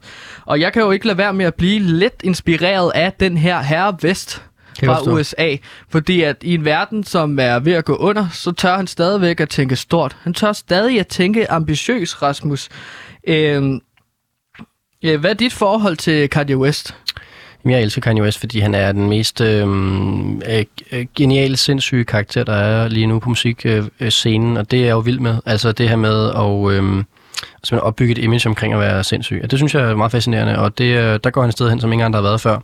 Og jeg kan jo ikke lade være med at blive lidt inspireret af den her herre West fra. USA. Fordi at i en verden, som er ved at gå under, så tør han stadigvæk at tænke stort. Han tør stadig at tænke ambitiøs, Rasmus. Øhm, ja, hvad er dit forhold til Kanye West? Jamen, Jeg elsker Kanye West, fordi han er den mest øh, øh, øh, geniale, sindssyge karakter, der er lige nu på musikscenen, og det er jeg jo vild med. Altså det her med at øh, simpelthen opbygge et image omkring at være sindssyg. Og det synes jeg er meget fascinerende, og det, øh, der går han et sted hen, som ingen andre har været før,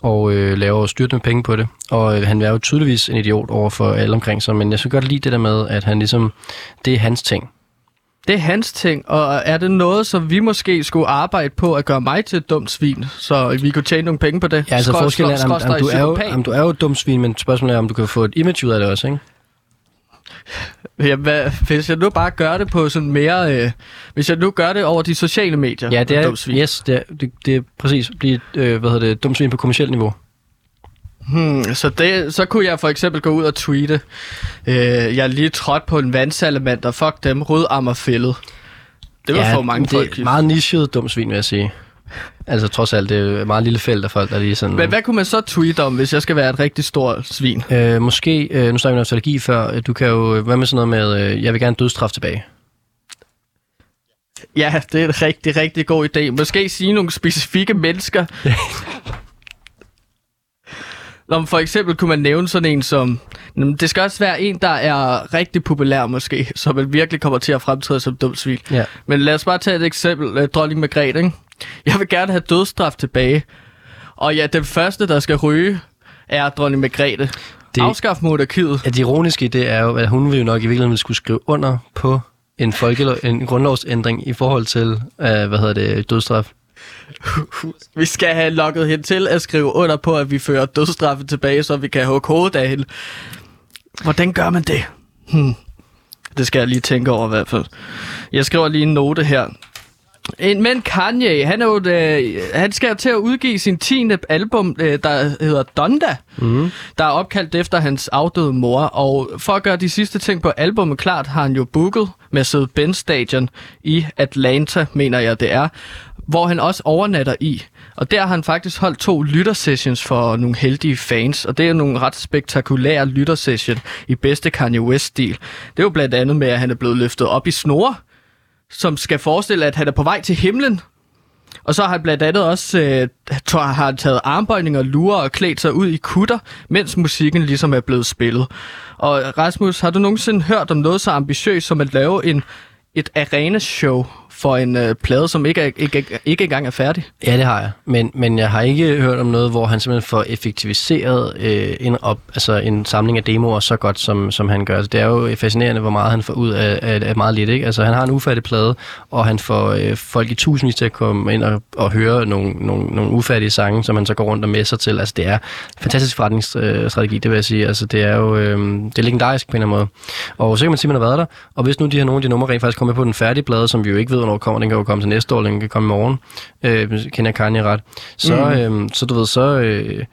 og øh, laver styrtende penge på det. Og øh, han er jo tydeligvis en idiot over for alle omkring sig, men jeg synes godt lide det der med, at han ligesom, det er hans ting. Det er hans ting, og er det noget, som vi måske skulle arbejde på at gøre mig til et dumt svin, så vi kunne tjene nogle penge på det? Ja, altså forskellen er, om, om, du er jo, om du er jo et dumt svin, men spørgsmålet er, om du kan få et image ud af det også, ikke? Ja, hvad, hvis jeg nu bare gør det på sådan mere... Øh, hvis jeg nu gør det over de sociale medier. Ja, det er, yes, det er, det, det er præcis blive øh, hvad hedder det, dumt svin på kommersielt niveau. Hmm, så, det, så kunne jeg for eksempel gå ud og tweete, øh, jeg er lige trådt på en vandsalamander, fuck dem, rødammerfældet. Det vil få mange det folk. er meget nichet dumt svin, vil jeg sige. Altså trods alt, det er et meget lille felt af folk, der lige sådan... Men hvad kunne man så tweete om, hvis jeg skal være et rigtig stort svin? Øh, måske, øh, nu snakker vi om nostalgi før, øh, du kan jo, øh, hvad med sådan noget med, øh, jeg vil gerne dødstraf tilbage. Ja, det er en rigtig, rigtig god idé. Måske sige nogle specifikke mennesker. [laughs] Nå, for eksempel kunne man nævne sådan en som... Det skal også være en, der er rigtig populær måske, så man virkelig kommer til at fremtræde som dum svin. Ja. Men lad os bare tage et eksempel. Øh, Dronning Margrethe, ikke? Jeg vil gerne have dødsstraf tilbage. Og ja, den første, der skal ryge, er dronning Margrethe. Det-. Afskaf monarkiet. Ja, det ironiske det er jo, at hun vil jo nok i virkeligheden skulle skrive under på en, folkelov, en grundlovsændring i forhold til, øh, hvad hedder det, dødstraf. [laughs] Vi skal have lukket hende til at skrive under på, at vi fører dødsstraffen tilbage, så vi kan hugge hovedet af hende. Hvordan gør man det? Hmm. Det skal jeg lige tænke over i hvert fald. Jeg skriver lige en note her. En- Men Kanye, han, er jo, øh, han skal til at udgive sin 10. album, øh, der hedder Donda, mm. der er opkaldt efter hans afdøde mor. Og for at gøre de sidste ting på albumet klart, har han jo booket Ben Stadion i Atlanta, mener jeg det er, hvor han også overnatter i. Og der har han faktisk holdt to lyttersessions for nogle heldige fans, og det er nogle ret spektakulære lyttersession i bedste Kanye West-stil. Det er jo blandt andet med, at han er blevet løftet op i snore, som skal forestille, at han er på vej til himlen. Og så har han blandt andet også øh, har han taget armbøjninger, lurer og klædt sig ud i kutter, mens musikken ligesom er blevet spillet. Og Rasmus, har du nogensinde hørt om noget så ambitiøst som at lave en, et arena-show for en øh, plade, som ikke, er, ikke, ikke, engang er færdig? Ja, det har jeg. Men, men jeg har ikke hørt om noget, hvor han simpelthen får effektiviseret øh, en, op, altså en samling af demoer så godt, som, som han gør. Det er jo fascinerende, hvor meget han får ud af, af, af meget lidt. Ikke? Altså, han har en ufattig plade, og han får øh, folk i tusindvis til at komme ind og, og høre nogle, nogle, nogle ufattige sange, som han så går rundt og messer til. Altså, det er fantastisk forretningsstrategi, det vil jeg sige. Altså, det er jo øh, det er legendarisk på en eller anden måde. Og så kan man sige, at man har været der. Og hvis nu de her nogle af de numre rent faktisk kommer på den færdige plade, som vi jo ikke ved, hvornår kommer, den kan jo komme til næste år, den kan komme i morgen, øh, kender jeg Kanye ret, så, mm. øh, så du ved, så, øh,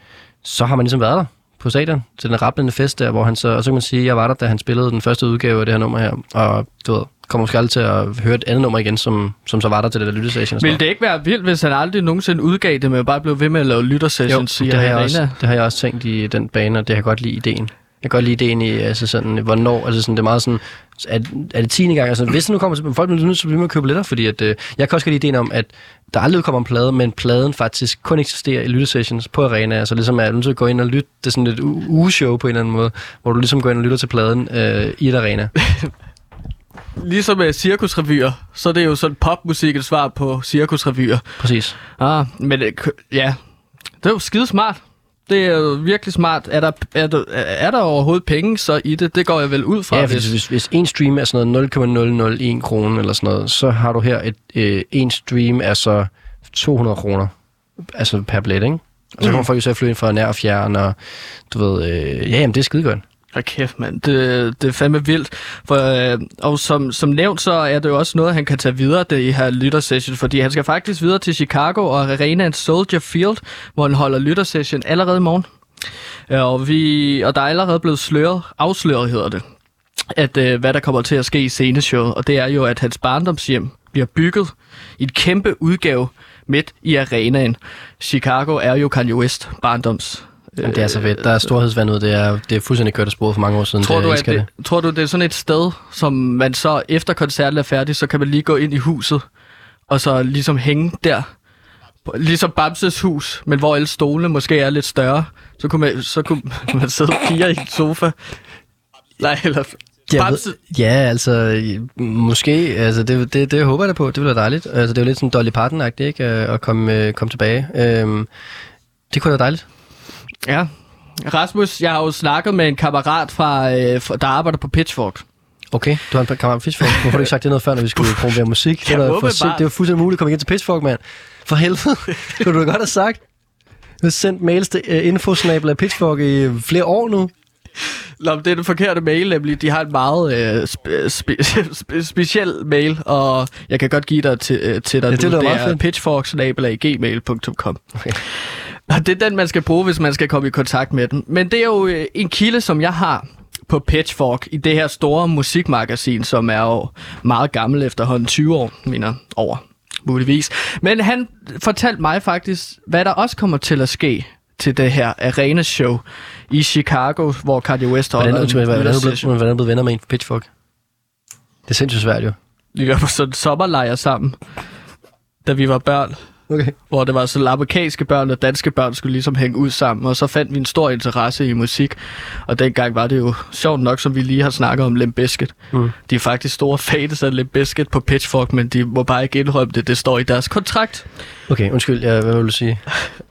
så har man ligesom været der på stadion til den rappelende fest der, hvor han så, og så kan man sige, at jeg var der, da han spillede den første udgave af det her nummer her, og du ved, kommer måske aldrig til at høre et andet nummer igen, som, som så var der til det der lyttersession. Vil det ikke være vildt, hvis han aldrig nogensinde udgav det, men bare blev ved med at lave lyttersessions jo, det har, jeg også, det har jeg også tænkt i den bane, og det har jeg godt lide ideen. Jeg kan godt lide ideen i, altså sådan, hvornår, altså sådan, det er meget sådan, er, er det 10. gang, altså hvis det nu kommer til, folk bliver nødt til at blive med at købe billetter, fordi at, øh, jeg kan også godt lide ideen om, at der aldrig kommer en plade, men pladen faktisk kun eksisterer i lyttesessions på arena, altså ligesom at du nødt til at gå ind og lytte, det er sådan et ugeshow på en eller anden måde, hvor du ligesom går ind og lytter til pladen øh, i et arena. [laughs] ligesom med cirkusrevyer, så er det jo sådan popmusik et svar på cirkusrevyer. Præcis. Ah, men øh, ja, det er jo skide smart. Det er virkelig smart. Er der, er, der, er der overhovedet penge så i det? Det går jeg vel ud fra. Ja, hvis, hvis, hvis en stream er sådan noget 0,001 kroner eller sådan noget, så har du her et, øh, en stream er så 200 kroner. Altså per billet, ikke? Og så kommer mm. folk jo så at flyve ind fra nær og fjern, og du ved, øh, ja, jamen det er skide godt. Hold kæft, mand. Det, det er fandme vildt. For, øh, og som, som nævnt, så er det jo også noget, han kan tage videre, det i her lyttersession, fordi han skal faktisk videre til Chicago og Arena Soldier Field, hvor han holder lyttersession allerede i morgen. Øh, og, vi, og der er allerede blevet sløret, afsløret, hedder det, at øh, hvad der kommer til at ske i sceneshowet, og det er jo, at hans barndomshjem bliver bygget i et kæmpe udgave midt i arenaen. Chicago er jo Kanye West barndoms Jamen, det er så fedt. Der er storhedsvandet, det er, det er fuldstændig kørt af sporet for mange år siden. Tror det, du, at det, det. tror du, det er sådan et sted, som man så efter koncerten er færdig, så kan man lige gå ind i huset, og så ligesom hænge der, ligesom Bamses hus, men hvor alle stolene måske er lidt større, så kunne man, så kunne [laughs] man sidde fire i en sofa. Nej, eller jeg ved, ja, altså, måske, altså, det, det, det håber jeg da på, det ville være dejligt. Altså, det er jo lidt sådan Dolly Parton-agtigt, ikke, at komme, komme tilbage. Øhm, det kunne være dejligt. Ja. Rasmus, jeg har jo snakket med en kammerat, fra, øh, der arbejder på Pitchfork. Okay, du har en kammerat på Pitchfork. Hvorfor har du ikke sagt det noget før, når vi skulle [laughs] promovere musik? Det, var for det var fuldstændig muligt at komme ind til Pitchfork, mand. For helvede. [laughs] kunne du da godt have sagt. Du har sendt mails til uh, infosnabel af Pitchfork i flere år nu. Nå, det er den forkerte mail, nemlig. De har en meget øh, spe, spe, [laughs] spe, speciel mail, og jeg kan godt give dig til, øh, til dig. Ja, det, det er pitchforksnabel.gmail.com. Okay. Og det er den, man skal bruge, hvis man skal komme i kontakt med den. Men det er jo øh, en kilde, som jeg har på Pitchfork i det her store musikmagasin, som er jo meget gammel efterhånden 20 år, mener over muligvis. Men han fortalte mig faktisk, hvad der også kommer til at ske til det her arena-show i Chicago, hvor Kanye West holder hvordan, hvordan, hvordan, blevet, hvordan er blevet venner med en på Pitchfork? Det er sindssygt svært jo. Vi var på sådan en sommerlejr sammen, da vi var børn. Okay. Hvor det var så amerikanske børn og danske børn skulle ligesom hænge ud sammen, og så fandt vi en stor interesse i musik. Og dengang var det jo sjovt nok, som vi lige har snakket om Limp Bizkit. Mm. De er faktisk store fans af Limp Bizkit på Pitchfork, men de må bare ikke indrømme det. Det står i deres kontrakt. Okay, undskyld. Ja, hvad vil du sige? [laughs]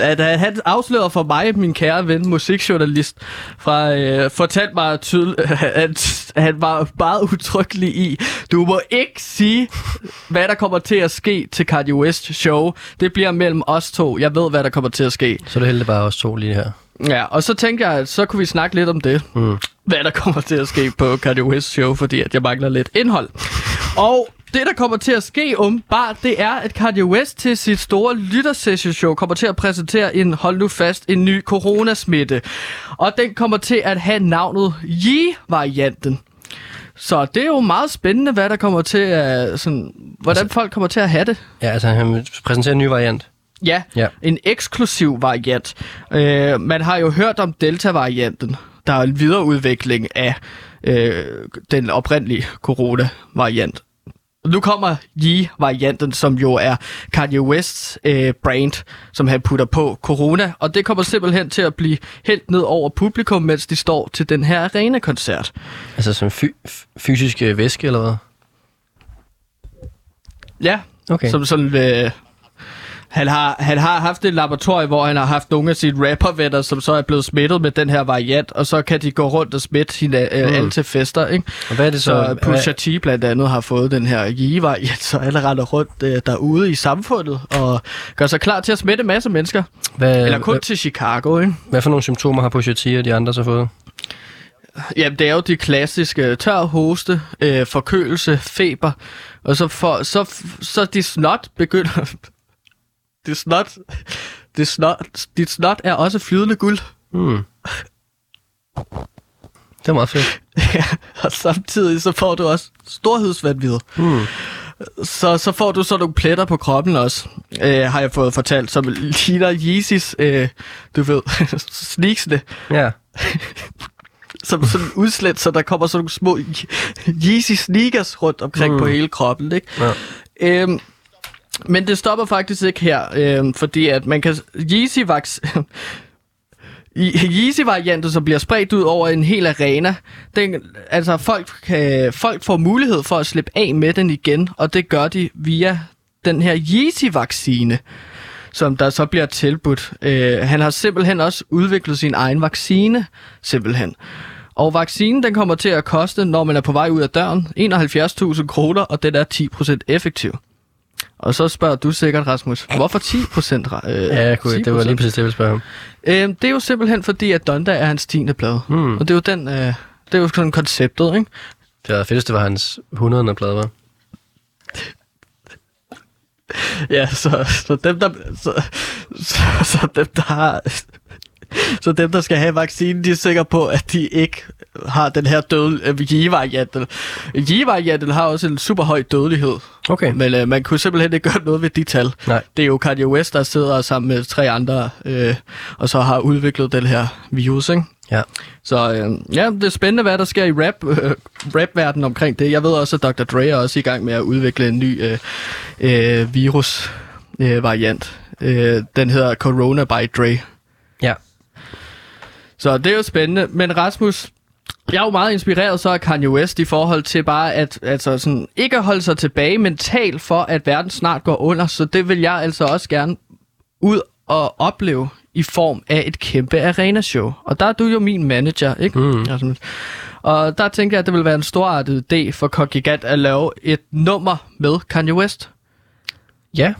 at, at han afslører for mig, min kære ven, musikjournalist, fra, øh, fortalte mig tydeligt, [laughs] at han var meget utryggelig i, du må ikke sige, hvad der kommer til at ske til Kanye West show. Det bliver mellem os to. Jeg ved, hvad der kommer til at ske. Så det er heldigt bare os to lige her. Ja, og så tænkte jeg, at så kunne vi snakke lidt om det. Mm. Hvad der kommer til at ske på Kanye West show, fordi at jeg mangler lidt indhold. Og det, der kommer til at ske bare, det er, at Kanye West til sit store lyttersession-show kommer til at præsentere en, hold nu fast, en ny coronasmitte. Og den kommer til at have navnet Yi-varianten Så det er jo meget spændende, hvad der kommer til at, sådan, hvordan altså, folk kommer til at have det. Ja, altså han præsenterer en ny variant. Ja, ja. en eksklusiv variant. Øh, man har jo hørt om Delta-varianten, der er en videreudvikling af øh, den oprindelige corona-variant. Nu kommer Yi-varianten, som jo er Kanye West's øh, brand, som han putter på corona, og det kommer simpelthen til at blive helt ned over publikum, mens de står til den her arena-koncert. Altså som fy- fysisk øh, væske, eller hvad? Ja, okay. som sådan... Øh, han har, han har haft et laboratorie, hvor han har haft nogle af sine rappervenner, som så er blevet smittet med den her variant, og så kan de gå rundt og smitte hende, øh, mm. alle til fester. Ikke? Og hvad er det så? Så Pusha T blandt andet har fået den her Yi-variant, så alle render rundt øh, derude i samfundet og gør sig klar til at smitte en masse mennesker. Hvad, Eller kun hvad, til Chicago. Ikke? Hvad for nogle symptomer har Pusha T og de andre så fået? Jamen, det er jo de klassiske tør hoste, øh, forkølelse, feber, og så, for, så, så de snot begynder det snot, det snot, dit snot er også flydende guld. Mm. Det er meget fedt. ja, og samtidig så får du også storhedsvandvid. Mm. Så, så får du så nogle pletter på kroppen også, øh, har jeg fået fortalt, som ligner Yeezys, øh, du ved, [laughs] sneaksene. Ja. som sådan udslet, så der kommer sådan nogle små Yeezy sneakers rundt omkring mm. på hele kroppen, ikke? Ja. Øhm, men det stopper faktisk ikke her, øh, fordi at man kan... Yeezy vax... [laughs] Yeezy-varianten, som bliver spredt ud over en hel arena, den, altså folk, kan, folk får mulighed for at slippe af med den igen, og det gør de via den her Yeezy-vaccine, som der så bliver tilbudt. Øh, han har simpelthen også udviklet sin egen vaccine, simpelthen. Og vaccinen den kommer til at koste, når man er på vej ud af døren, 71.000 kroner, og den er 10% effektiv. Og så spørger du sikkert, Rasmus, hvorfor 10 procent? Øh, ja, kunne, 10%? det var lige præcis det, jeg ville spørge om. Øh, det er jo simpelthen fordi, at Donda er hans 10. plade. Mm. Og det er jo den, øh, det er jo sådan konceptet, ikke? Det var fedt, det var hans 100. plade, var. ja, så, så dem, der, så, så, så dem, der har [laughs] så dem, der skal have vaccinen, de er sikre på, at de ikke har den her døde øh, Yi-varianten. Yi-varianten har også en super høj dødelighed. Okay. Men øh, man kunne simpelthen ikke gøre noget ved de tal. Nej. Det er jo Kanye West, der sidder sammen med tre andre, øh, og så har udviklet den her virus, ikke? Ja. Så øh, ja, det er spændende, hvad der sker i rap, øh, rap-verdenen omkring det. Jeg ved også, at Dr. Dre er også i gang med at udvikle en ny øh, øh, virus-variant. Øh, øh, den hedder Corona by Dre. Så det er jo spændende. Men Rasmus, jeg er jo meget inspireret så af Kanye West i forhold til bare at altså sådan, ikke at holde sig tilbage mentalt for, at verden snart går under. Så det vil jeg altså også gerne ud og opleve i form af et kæmpe arena-show. Og der er du jo min manager, ikke? Mm. Altså, og der tænker jeg, at det vil være en storartet idé for Kogigat at lave et nummer med Kanye West. Ja.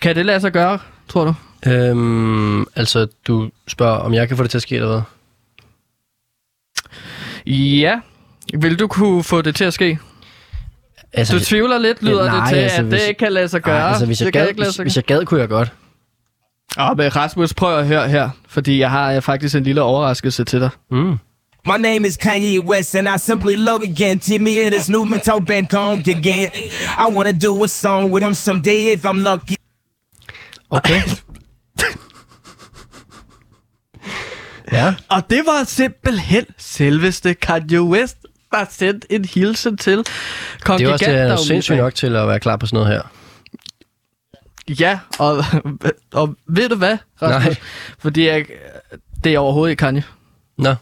Kan det lade sig gøre, tror du? Øhm, altså, du spørger, om jeg kan få det til at ske, eller hvad? Ja. Vil du kunne få det til at ske? Altså, du tvivler lidt, lyder nej, det til, altså, at hvis, det ikke kan lade sig gøre. Nej, altså, hvis, jeg det gad, ikke hvis, hvis jeg gad, kunne jeg godt. Åh, men Rasmus, prøv at høre her, fordi jeg har faktisk en lille overraskelse til dig. Mm. My name is Kanye West, and I simply love again. Timmy in this new mental band come again. I wanna do a song with him someday if I'm lucky. Okay. [laughs] ja. Og det var simpelthen selveste Kanye West, der sendte en hilsen til Kong Det er også det, sindssygt nok til at være klar på sådan noget her. Ja, og, og ved du hvad, Rasmus? Nej. Fordi jeg, det er overhovedet ikke Kanye. Nå.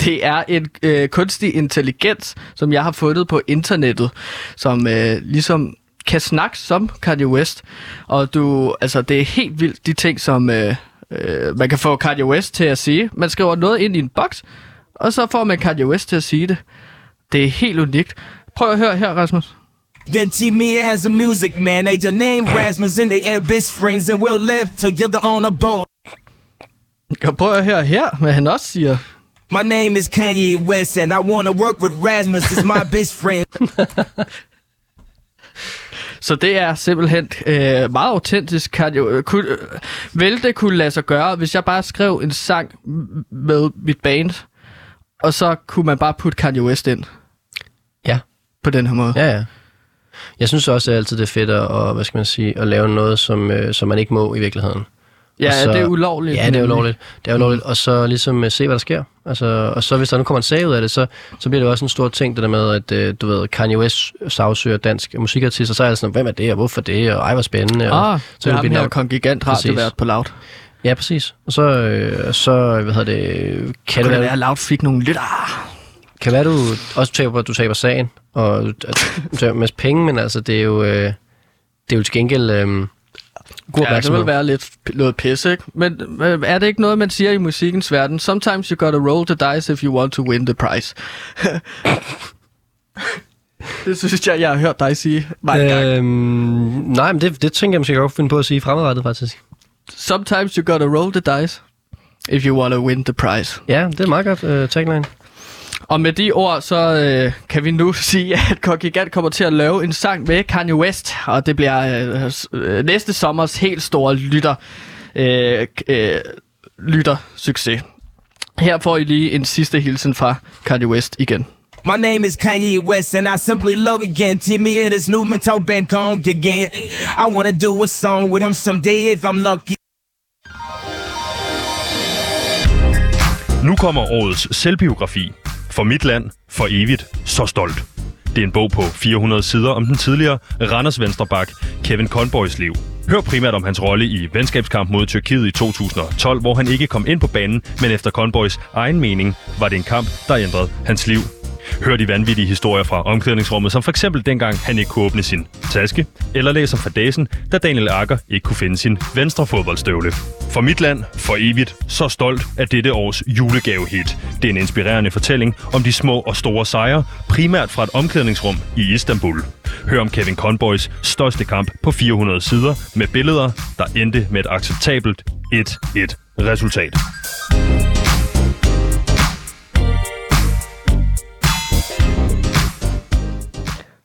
Det er en øh, kunstig intelligens, som jeg har fundet på internettet, som øh, ligesom kan snakke som Kanye West. Og du, altså, det er helt vildt, de ting, som øh, øh, man kan få Kanye West til at sige. Man skriver noget ind i en boks, og så får man Kanye West til at sige det. Det er helt unikt. Prøv at høre her, Rasmus. Then me has a music man, ain't your name Rasmus, and they are best friends, and we'll live together on a boat. Jeg prøver at høre her, hvad han også siger. My name is Kanye West, and I wanna work with Rasmus, is my [laughs] best friend. [laughs] Så det er simpelthen øh, meget autentisk. Kan jo, øh, kunne, øh, vil det kunne lade sig gøre, hvis jeg bare skrev en sang med mit band, og så kunne man bare putte Kanye West ind? på den her måde. Ja, ja. Jeg synes også at altid, det er fedt at, hvad skal man sige, at lave noget, som, øh, som man ikke må i virkeligheden. Ja, Og så- det er ulovligt. Ja, det er ulovligt. Det er ulovligt. Og så ligesom uh, se, hvad der sker. Altså, og så hvis der nu kommer en sag ud af det, så, så bliver det også en stor ting, det der med, at uh, du ved, Kanye West sagsøger dansk musikartist, og så er det sådan, hvem er det, og hvorfor det, og ej, hvor spændende. og, Ah, så det er ham her kongigant radiovært på Loud. Ja, præcis. Og så, øh, så hvad hedder det, kan det være, være, Loud fik nogle lidt... Ah, kan være, du også taber, du taber sagen, og du taber en masse penge, men altså, det er jo, øh, det er jo til gengæld øh, god ja, det vil være lidt noget pisse, ikke? Men er det ikke noget, man siger i musikkens verden? Sometimes you gotta roll the dice if you want to win the prize. [laughs] det synes jeg, jeg har hørt dig sige mange gange. Øhm, nej, men det, det tænker jeg måske godt finde på at sige fremadrettet, faktisk. Sometimes you gotta roll the dice if you want to win the prize. Ja, det er meget godt uh, tagline. Og med de ord, så øh, kan vi nu [laughs] sige, at Kongigant kommer til at lave en sang med Kanye West, og det bliver øh, øh, næste sommers helt store lytter, øh, øh, lytter succes. Her får I lige en sidste hilsen fra Kanye West igen. My name is Kanye West, and I simply love again. Timmy in this new mental band Kong again. I wanna do a song with him someday if I'm lucky. Nu kommer årets selvbiografi. For mit land, for evigt, så stolt. Det er en bog på 400 sider om den tidligere Randers Venstrebak Kevin Conboys liv. Hør primært om hans rolle i venskabskamp mod Tyrkiet i 2012, hvor han ikke kom ind på banen, men efter Conboys egen mening var det en kamp, der ændrede hans liv. Hør de vanvittige historier fra omklædningsrummet, som for eksempel dengang han ikke kunne åbne sin taske, eller læser fadæsen, da Daniel Akker ikke kunne finde sin venstre fodboldstøvle. For mit land, for evigt, så stolt af dette års julegavehit. Det er en inspirerende fortælling om de små og store sejre, primært fra et omklædningsrum i Istanbul. Hør om Kevin Conboys største kamp på 400 sider med billeder, der endte med et acceptabelt 1-1 resultat.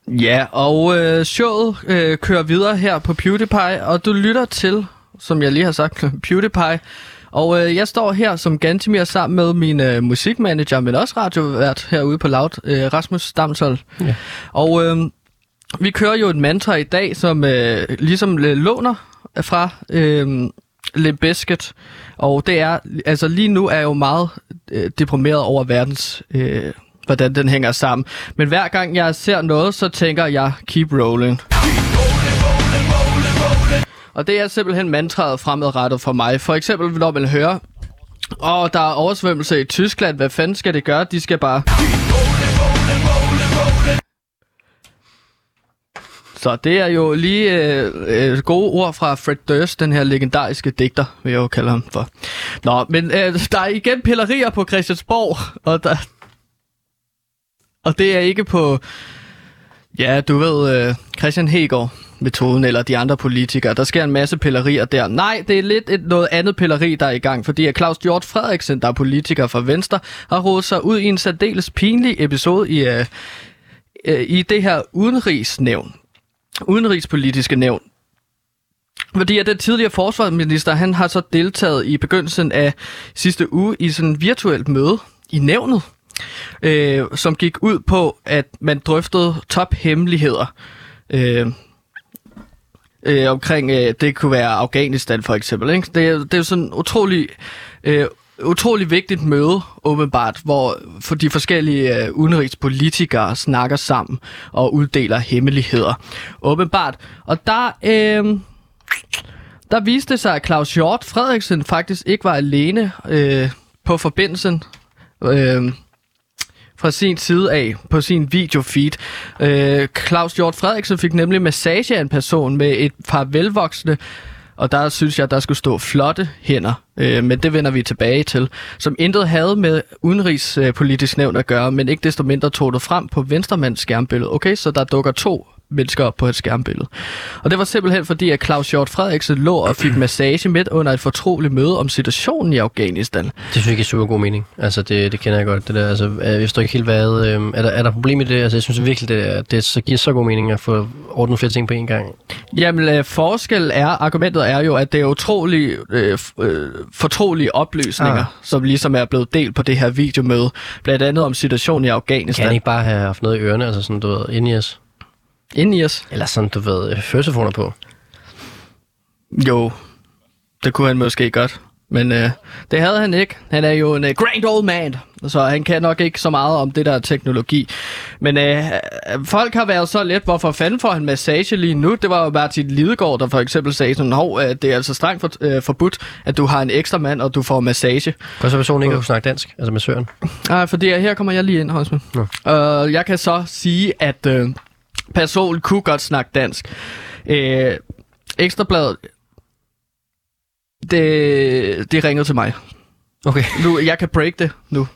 Ja, og øh, showet øh, kører videre her på PewDiePie, og du lytter til, som jeg lige har sagt, [laughs] PewDiePie. Og øh, jeg står her som Gantimir sammen med min øh, musikmanager, men også radiovært herude på Loud, øh, Rasmus Damshold. Ja. Og øh, vi kører jo et mantra i dag, som øh, ligesom øh, låner fra øh, Limp Bizkit. Og det er, altså lige nu er jeg jo meget øh, deprimeret over verdens, øh, hvordan den hænger sammen. Men hver gang jeg ser noget, så tænker jeg, keep rolling. Og det er simpelthen mantraet fremadrettet for mig. For eksempel, når man hører, og der er oversvømmelse i Tyskland, hvad fanden skal det gøre? De skal bare... Så det er jo lige øh, øh, gode ord fra Fred Durst, den her legendariske digter, vil jeg jo kalde ham for. Nå, men øh, der er igen pillerier på Christiansborg, og der... Og det er ikke på, ja, du ved, øh, Christian Hegård metoden eller de andre politikere. Der sker en masse pillerier der. Nej, det er lidt et, noget andet pilleri, der er i gang, fordi at Claus Hjort Frederiksen, der er politiker fra Venstre, har rodet sig ud i en særdeles pinlig episode i, øh, øh, i det her udenrigsnævn. Udenrigspolitiske nævn. Fordi at den tidligere forsvarsminister, han har så deltaget i begyndelsen af sidste uge i sådan et virtuelt møde i nævnet, øh, som gik ud på, at man drøftede tophemmeligheder. Øh, øh, omkring, øh, det kunne være Afghanistan for eksempel. Ikke? Det, det er jo sådan utrolig, øh, utrolig vigtigt møde, åbenbart, hvor for de forskellige øh, udenrigspolitikere snakker sammen og uddeler hemmeligheder. Åbenbart. Og der, øh, der viste det sig, at Claus Hjort Frederiksen faktisk ikke var alene øh, på forbindelsen. Øh, fra sin side af på sin videofeed. Øh, Claus Hjort Frederiksen fik nemlig massage af en person med et par velvoksne, og der synes jeg, der skulle stå flotte hænder, øh, men det vender vi tilbage til, som intet havde med udenrigspolitisk nævn at gøre, men ikke desto mindre tog det frem på venstremands skærmbillede. Okay, så der dukker to mennesker på et skærmbillede. Og det var simpelthen fordi, at Claus Hjort Frederiksen lå og fik massage midt under et fortroligt møde om situationen i Afghanistan. Det synes jeg ikke er super god mening. Altså, det, det kender jeg godt. Det der. Altså, jeg forstår ikke helt, hvad... Øh, er, der, er der problem i det? Altså, jeg synes virkelig, det, er, det så giver så god mening at få ordnet flere ting på en gang. Jamen, øh, forskel er, argumentet er jo, at det er utrolig øh, øh, fortrolige oplysninger, ah. som ligesom er blevet delt på det her videomøde. Blandt andet om situationen i Afghanistan. Kan han ikke bare have haft noget i ørerne, altså sådan, du ved, ind i os? Ind i os? Eller sådan, du ved, førstefoner på? Jo, det kunne han måske godt. Men øh, det havde han ikke. Han er jo en uh, grand old man, så han kan nok ikke så meget om det der teknologi. Men øh, folk har været så let, hvorfor fanden får han massage lige nu? Det var jo Martin Lidegaard, der for eksempel sagde sådan, hov, det er altså strengt for, øh, forbudt, at du har en ekstra mand, og du får massage. Hvad så personen ikke kunne snakke dansk, altså med søren? Nej, fordi her kommer jeg lige ind, Hosman. Ja. Uh, jeg kan så sige, at øh, personen kunne godt snakke dansk. Øh, Ekstrabladet det, det ringede til mig. Okay. [laughs] Nu, jeg kan break det nu.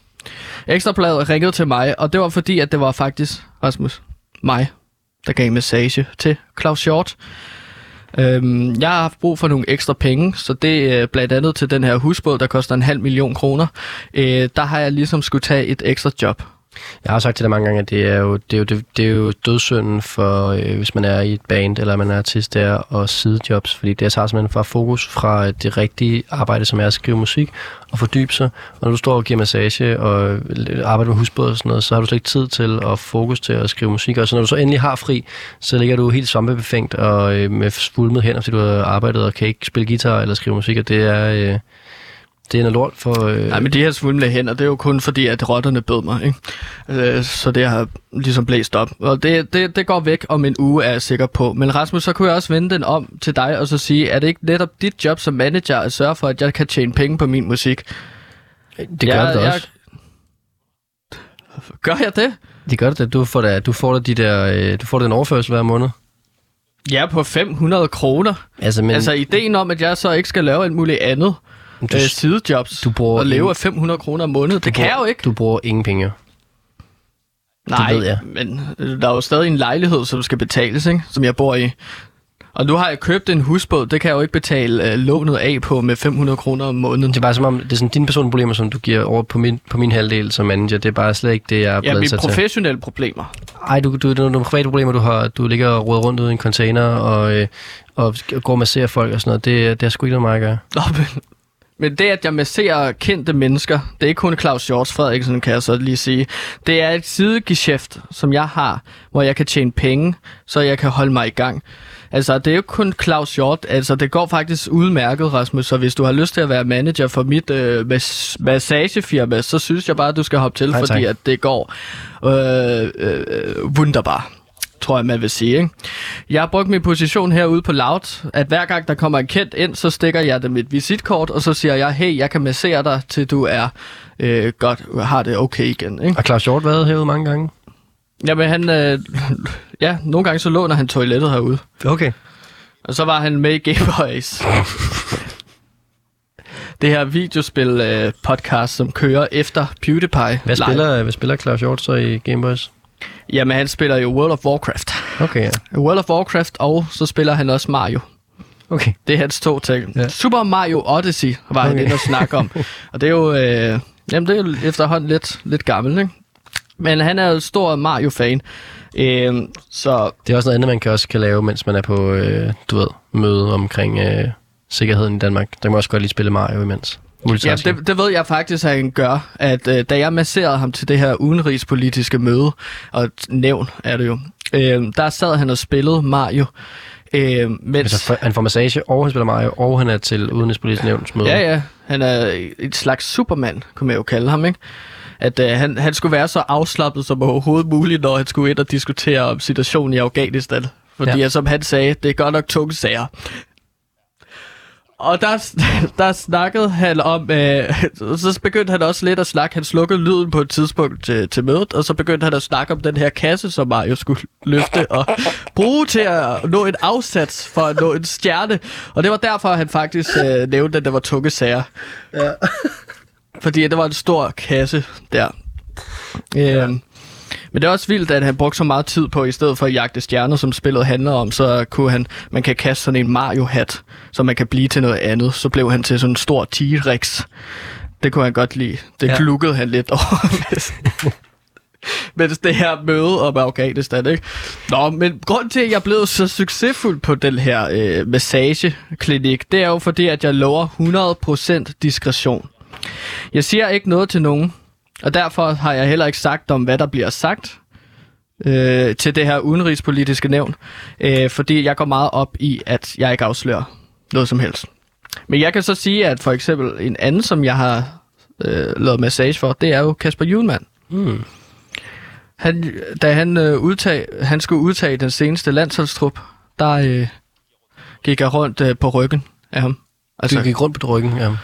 Ekstrabladet ringede til mig, og det var fordi, at det var faktisk, Rasmus, mig, der gav massage til Claus Short. Øhm, jeg har haft brug for nogle ekstra penge, så det er blandt andet til den her husbåd, der koster en halv million kroner. Øh, der har jeg ligesom skulle tage et ekstra job. Jeg har sagt til dig mange gange, at det er jo, det er jo, det, det er jo dødssynden for, øh, hvis man er i et band, eller man er artist, der og sidejobs, fordi det tager simpelthen fra fokus fra det rigtige arbejde, som er at skrive musik og fordybe sig. Og når du står og giver massage og arbejder med husbåd og sådan noget, så har du slet ikke tid til at fokus til at skrive musik. Og så når du så endelig har fri, så ligger du helt svampebefængt og øh, med svulmet hænder, fordi du har arbejdet og kan ikke spille guitar eller skrive musik, og det er... Øh, det er noget lort for... Øh... Nej, men de her svulmende hænder, det er jo kun fordi, at rotterne bød mig, ikke? Øh, så det har ligesom blæst op. Og det, det, det går væk om en uge, er jeg sikker på. Men Rasmus, så kunne jeg også vende den om til dig og så sige, er det ikke netop dit job som manager at sørge for, at jeg kan tjene penge på min musik? Det gør jeg, det også. Jeg... Gør jeg det? Det gør det. Du får da, du får da de der, øh, du får den overførsel hver måned. Ja, på 500 kroner. Altså, men... altså ideen om, at jeg så ikke skal lave alt muligt andet, du, øh, sidejobs du bruger og leve af 500 kroner om måneden. Det bruger, kan jeg jo ikke. Du bruger ingen penge. Nej, det ved jeg. men øh, der er jo stadig en lejlighed, som skal betales, ikke? som jeg bor i. Og nu har jeg købt en husbåd, det kan jeg jo ikke betale øh, lånet af på med 500 kroner om måneden. Det er bare som om, det er sådan dine personlige problemer, som du giver over på min, på min halvdel som manager. Det er bare slet ikke det, jeg er blevet Ja, mine professionelle problemer. Ej, du, du, du, nogle private problemer, du har. Du ligger og råder rundt ude i en container og, øh, og går og masserer folk og sådan noget. Det, det har sgu ikke noget med at gøre. Nå, men men det, at jeg masserer kendte mennesker, det er ikke kun Claus Hjort Frederiksen, kan jeg så lige sige. Det er et sidegeschæft, som jeg har, hvor jeg kan tjene penge, så jeg kan holde mig i gang. Altså, det er jo kun Claus Hjort. Altså, det går faktisk udmærket, Rasmus. Så hvis du har lyst til at være manager for mit øh, mas- massagefirma, så synes jeg bare, at du skal hoppe til, Nej, fordi at det går øh, øh, wunderbar tror jeg, man vil sige. Ikke? Jeg har brugt min position herude på Loud, at hver gang der kommer en kendt ind, så stikker jeg dem et visitkort, og så siger jeg, hey, jeg kan massere dig, til du er øh, godt, har det okay igen. Ikke? Har Claus Hjort været herude mange gange? Jamen, han, øh, ja, nogle gange så låner han toilettet herude. Okay. Og så var han med i Game Boys. det her videospil øh, podcast, som kører efter PewDiePie. Hvad spiller, hvad spiller Claus Hjort så i Game Boys? Jamen, han spiller jo World of Warcraft. Okay, ja. World of Warcraft, og så spiller han også Mario. Okay. Det er hans to ting. Ja. Super Mario Odyssey var okay. han inde og snakke om. [laughs] og det er jo, øh, jamen, det er jo efterhånden lidt, lidt gammelt, ikke? Men han er jo stor Mario-fan. Øh, så... Det er også noget andet, man kan også kan lave, mens man er på, øh, du ved, møde omkring øh, sikkerheden i Danmark. Der kan man også godt lige spille Mario imens. Ja, det, det ved jeg faktisk, at han gør. At øh, da jeg masserede ham til det her udenrigspolitiske møde, og nævn er det jo, øh, der sad han og spillede Mario. Øh, mens... Altså, han får massage, og han spiller Mario, og han er til udenrigspolitisk nævnsmøde. Ja, ja. Han er et slags supermand, kunne man jo kalde ham, ikke? At øh, han, han skulle være så afslappet som overhovedet muligt, når han skulle ind og diskutere om situationen i Afghanistan. Fordi ja. som han sagde, det er godt nok tunge sager. Og der, [laughs] der snakkede han om, øh, så begyndte han også lidt at snakke, han slukkede lyden på et tidspunkt til, til mødet, og så begyndte han at snakke om den her kasse, som Mario skulle løfte og bruge til at nå en afsats for at nå en stjerne. Og det var derfor, han faktisk øh, nævnte, at det var tunge sager. Ja. Fordi det var en stor kasse der. Øh, ja. Men det er også vildt, at han brugte så meget tid på, i stedet for at jagte stjerner, som spillet handler om, så kunne han, man kan kaste sådan en Mario-hat, så man kan blive til noget andet. Så blev han til sådan en stor T-Rex. Det kunne han godt lide. Det ja. Glukkede han lidt [laughs] over. Men det her møde om Afghanistan, ikke? Nå, men grund til, at jeg blevet så succesfuld på den her øh, massageklinik, det er jo fordi, at jeg lover 100% diskretion. Jeg siger ikke noget til nogen, og derfor har jeg heller ikke sagt om, hvad der bliver sagt øh, til det her udenrigspolitiske nævn, øh, fordi jeg går meget op i, at jeg ikke afslører noget som helst. Men jeg kan så sige, at for eksempel en anden, som jeg har øh, lavet massage for, det er jo Kasper Julemand. Mm. Han, da han, øh, udtag, han skulle udtage den seneste landsholdstrup, der øh, gik jeg rundt øh, på ryggen af ham. Altså, du gik rundt på ryggen, ja.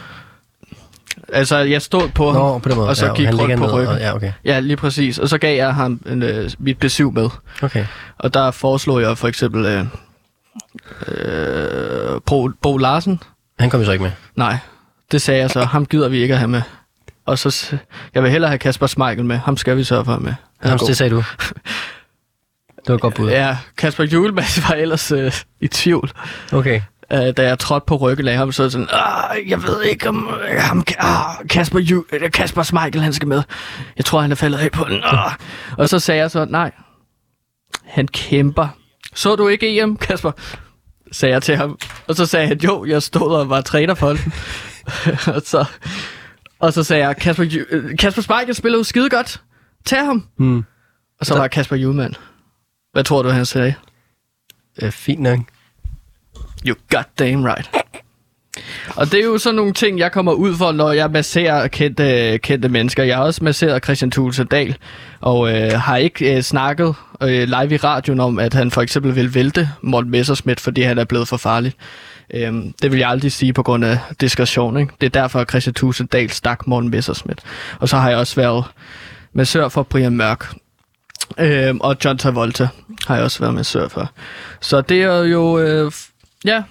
Altså jeg stod på ham, Nå, på den måde. og så ja, gik han rundt på ned, ryggen. Og, ja, okay. Ja, lige præcis. Og så gav jeg ham en, øh, mit besøg med. okay. Og der foreslog jeg for eksempel øh, øh, Bo, Bo Larsen. Han kom jo så ikke med. Nej, det sagde jeg så. Ham gider vi ikke at have med. Og så, jeg vil hellere have Kasper Smeichel med. Ham skal vi sørge for med. Han Jamen, det sagde du. [laughs] Det var godt bud. Ja, Kasper Julemand [laughs] var ellers øh, i tvivl. Okay. Øh, da jeg trådte på ryggen af ham, så jeg sådan, "Ah, jeg ved ikke om øh, ham, ah, Kasper, Ju, øh, Kasper Smeichel, han skal med. Jeg tror, han er faldet af på den. Ah. Og så sagde jeg så, nej, han kæmper. Så du ikke EM, Kasper? Sagde jeg til ham. Og så sagde han, jo, jeg stod og var træner for det. [laughs] og, så, og så sagde jeg, Kasper, Ju- øh, Kasper Smeichel spiller jo skide godt. Tag ham. Hmm. Og så var Kasper Julemand. Hvad tror du, han sagde? Øh, fint nok. You goddamn right. Og det er jo sådan nogle ting, jeg kommer ud for, når jeg masserer kendte, kendte mennesker. Jeg har også masseret Christian Thulesen Dahl, og øh, har ikke øh, snakket øh, live i radioen om, at han for eksempel vil vælte Morten Messerschmidt, fordi han er blevet for farlig. Øh, det vil jeg aldrig sige på grund af diskussion. Ikke? Det er derfor, at Christian Thulesen Dahl stak Morten Messerschmidt. Og så har jeg også været massør for Brian Mørk. Øh, og John Travolta har jeg også været massør for. Så det er jo, øh, ja,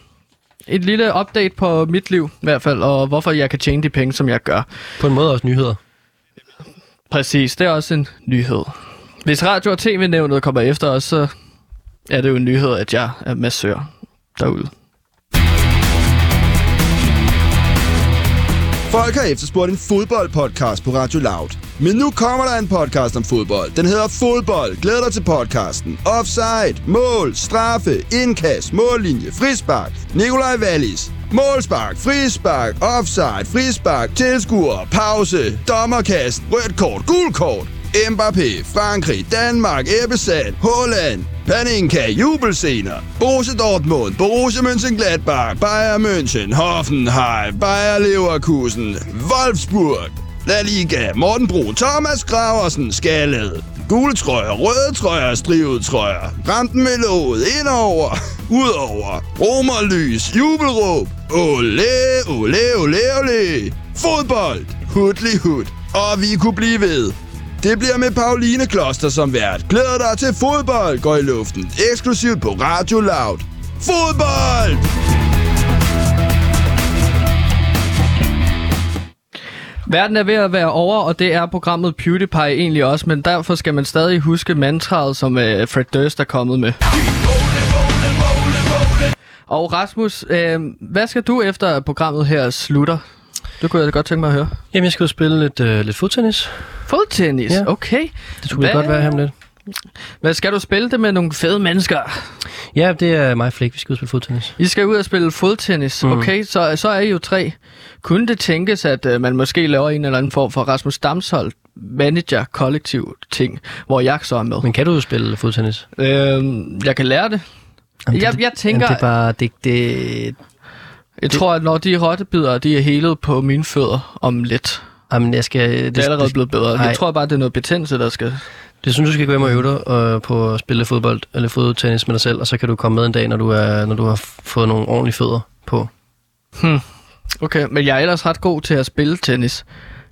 et lille update på mit liv i hvert fald, og hvorfor jeg kan tjene de penge, som jeg gør. På en måde også nyheder. Præcis, det er også en nyhed. Hvis radio- og tv-nævnet kommer efter os, så er det jo en nyhed, at jeg er massør derude. Folk har efterspurgt en fodboldpodcast på Radio Loud. Men nu kommer der en podcast om fodbold. Den hedder Fodbold. Glæder dig til podcasten. Offside, mål, straffe, indkast, mållinje, frispark. Nikolaj Wallis. Målspark, frispark, offside, frispark, tilskuer, pause, dommerkast, rødt kort, gul kort. Mbappé, Frankrig, Danmark, Ebbesand, Holland, Paninka, jubelscener, Borussia Dortmund, Borussia Mönchengladbach, Bayern München, Hoffenheim, Bayer Leverkusen, Wolfsburg, La Liga, Morten Bro, Thomas Graversen, Skallet, gule trøjer, røde trøjer, strivet trøjer, Rampen med låget, indover, udover, romerlys, jubelråb, ole, ole, ole, ole, fodbold, hudli hud, og vi kunne blive ved. Det bliver med Pauline Kloster som vært. Glæder dig til fodbold går i luften. Eksklusivt på Radio Loud. Fodbold! Verden er ved at være over, og det er programmet PewDiePie egentlig også, men derfor skal man stadig huske mantraet, som øh, Fred Durst er kommet med. Og Rasmus, øh, hvad skal du efter programmet her slutter? Det kunne jeg godt tænke mig at høre. Jamen, jeg skal jo spille lidt, øh, lidt fodtennis. Fodtennis, Ja. okay. Det skulle Hvad- godt være her om lidt. Hvad skal du spille det med nogle fede mennesker? Ja, det er mig og Flæk, vi skal ud og spille fodtennis. I skal ud og spille fodtennis, Mhm. okay, så, så er I jo tre. Kunne det tænkes, at uh, man måske laver en eller anden form for Rasmus Damshold manager kollektiv ting, hvor jeg så er med? Men kan du jo spille fodtennis? Øhm, jeg kan lære det. Jamen, Jeg, det, jeg tænker, Jamen, det er bare... Det, det, jeg tror, at når de rottebidder, de er helet på mine fødder om lidt. jamen, jeg skal... Det, Det er allerede det, blevet bedre. nej. Jeg tror bare, det er noget betændelse, der skal... Det synes du skal gå hjem og øve dig øh, på at spille fodbold eller fodtennis med dig selv, og så kan du komme med en dag, når du, er, når du har fået nogle ordentlige fødder på. Okay, men jeg er ellers ret god til at spille tennis.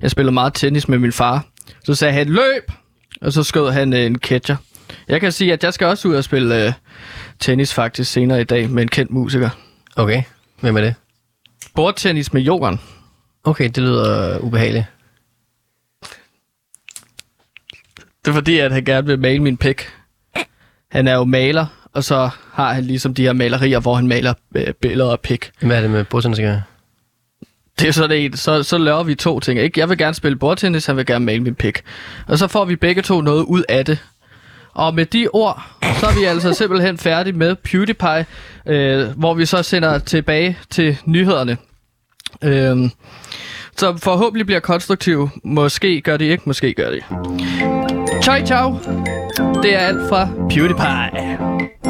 Jeg spiller meget tennis med min far. Så sagde han, løb! Og så skød han øh, en catcher. Jeg kan sige, at jeg skal også ud og spille øh, tennis faktisk senere i dag med en kendt musiker. Okay, hvem er det? Bordtennis med Jorden. Okay, det lyder øh, ubehageligt. Det er fordi, at han gerne vil male min pik. Han er jo maler, og så har han ligesom de her malerier, hvor han maler øh, billeder af pik. Hvad er det med bordtennis, skal Det er sådan en, så, så laver vi to ting. Ikke? Jeg vil gerne spille bordtennis, han vil gerne male min pik. Og så får vi begge to noget ud af det. Og med de ord, så er vi altså simpelthen færdige med PewDiePie, øh, hvor vi så sender tilbage til nyhederne. Øh, så forhåbentlig bliver konstruktiv. Måske gør det ikke, måske gør det. Ciao, ciao. Det er alt fra PewDiePie.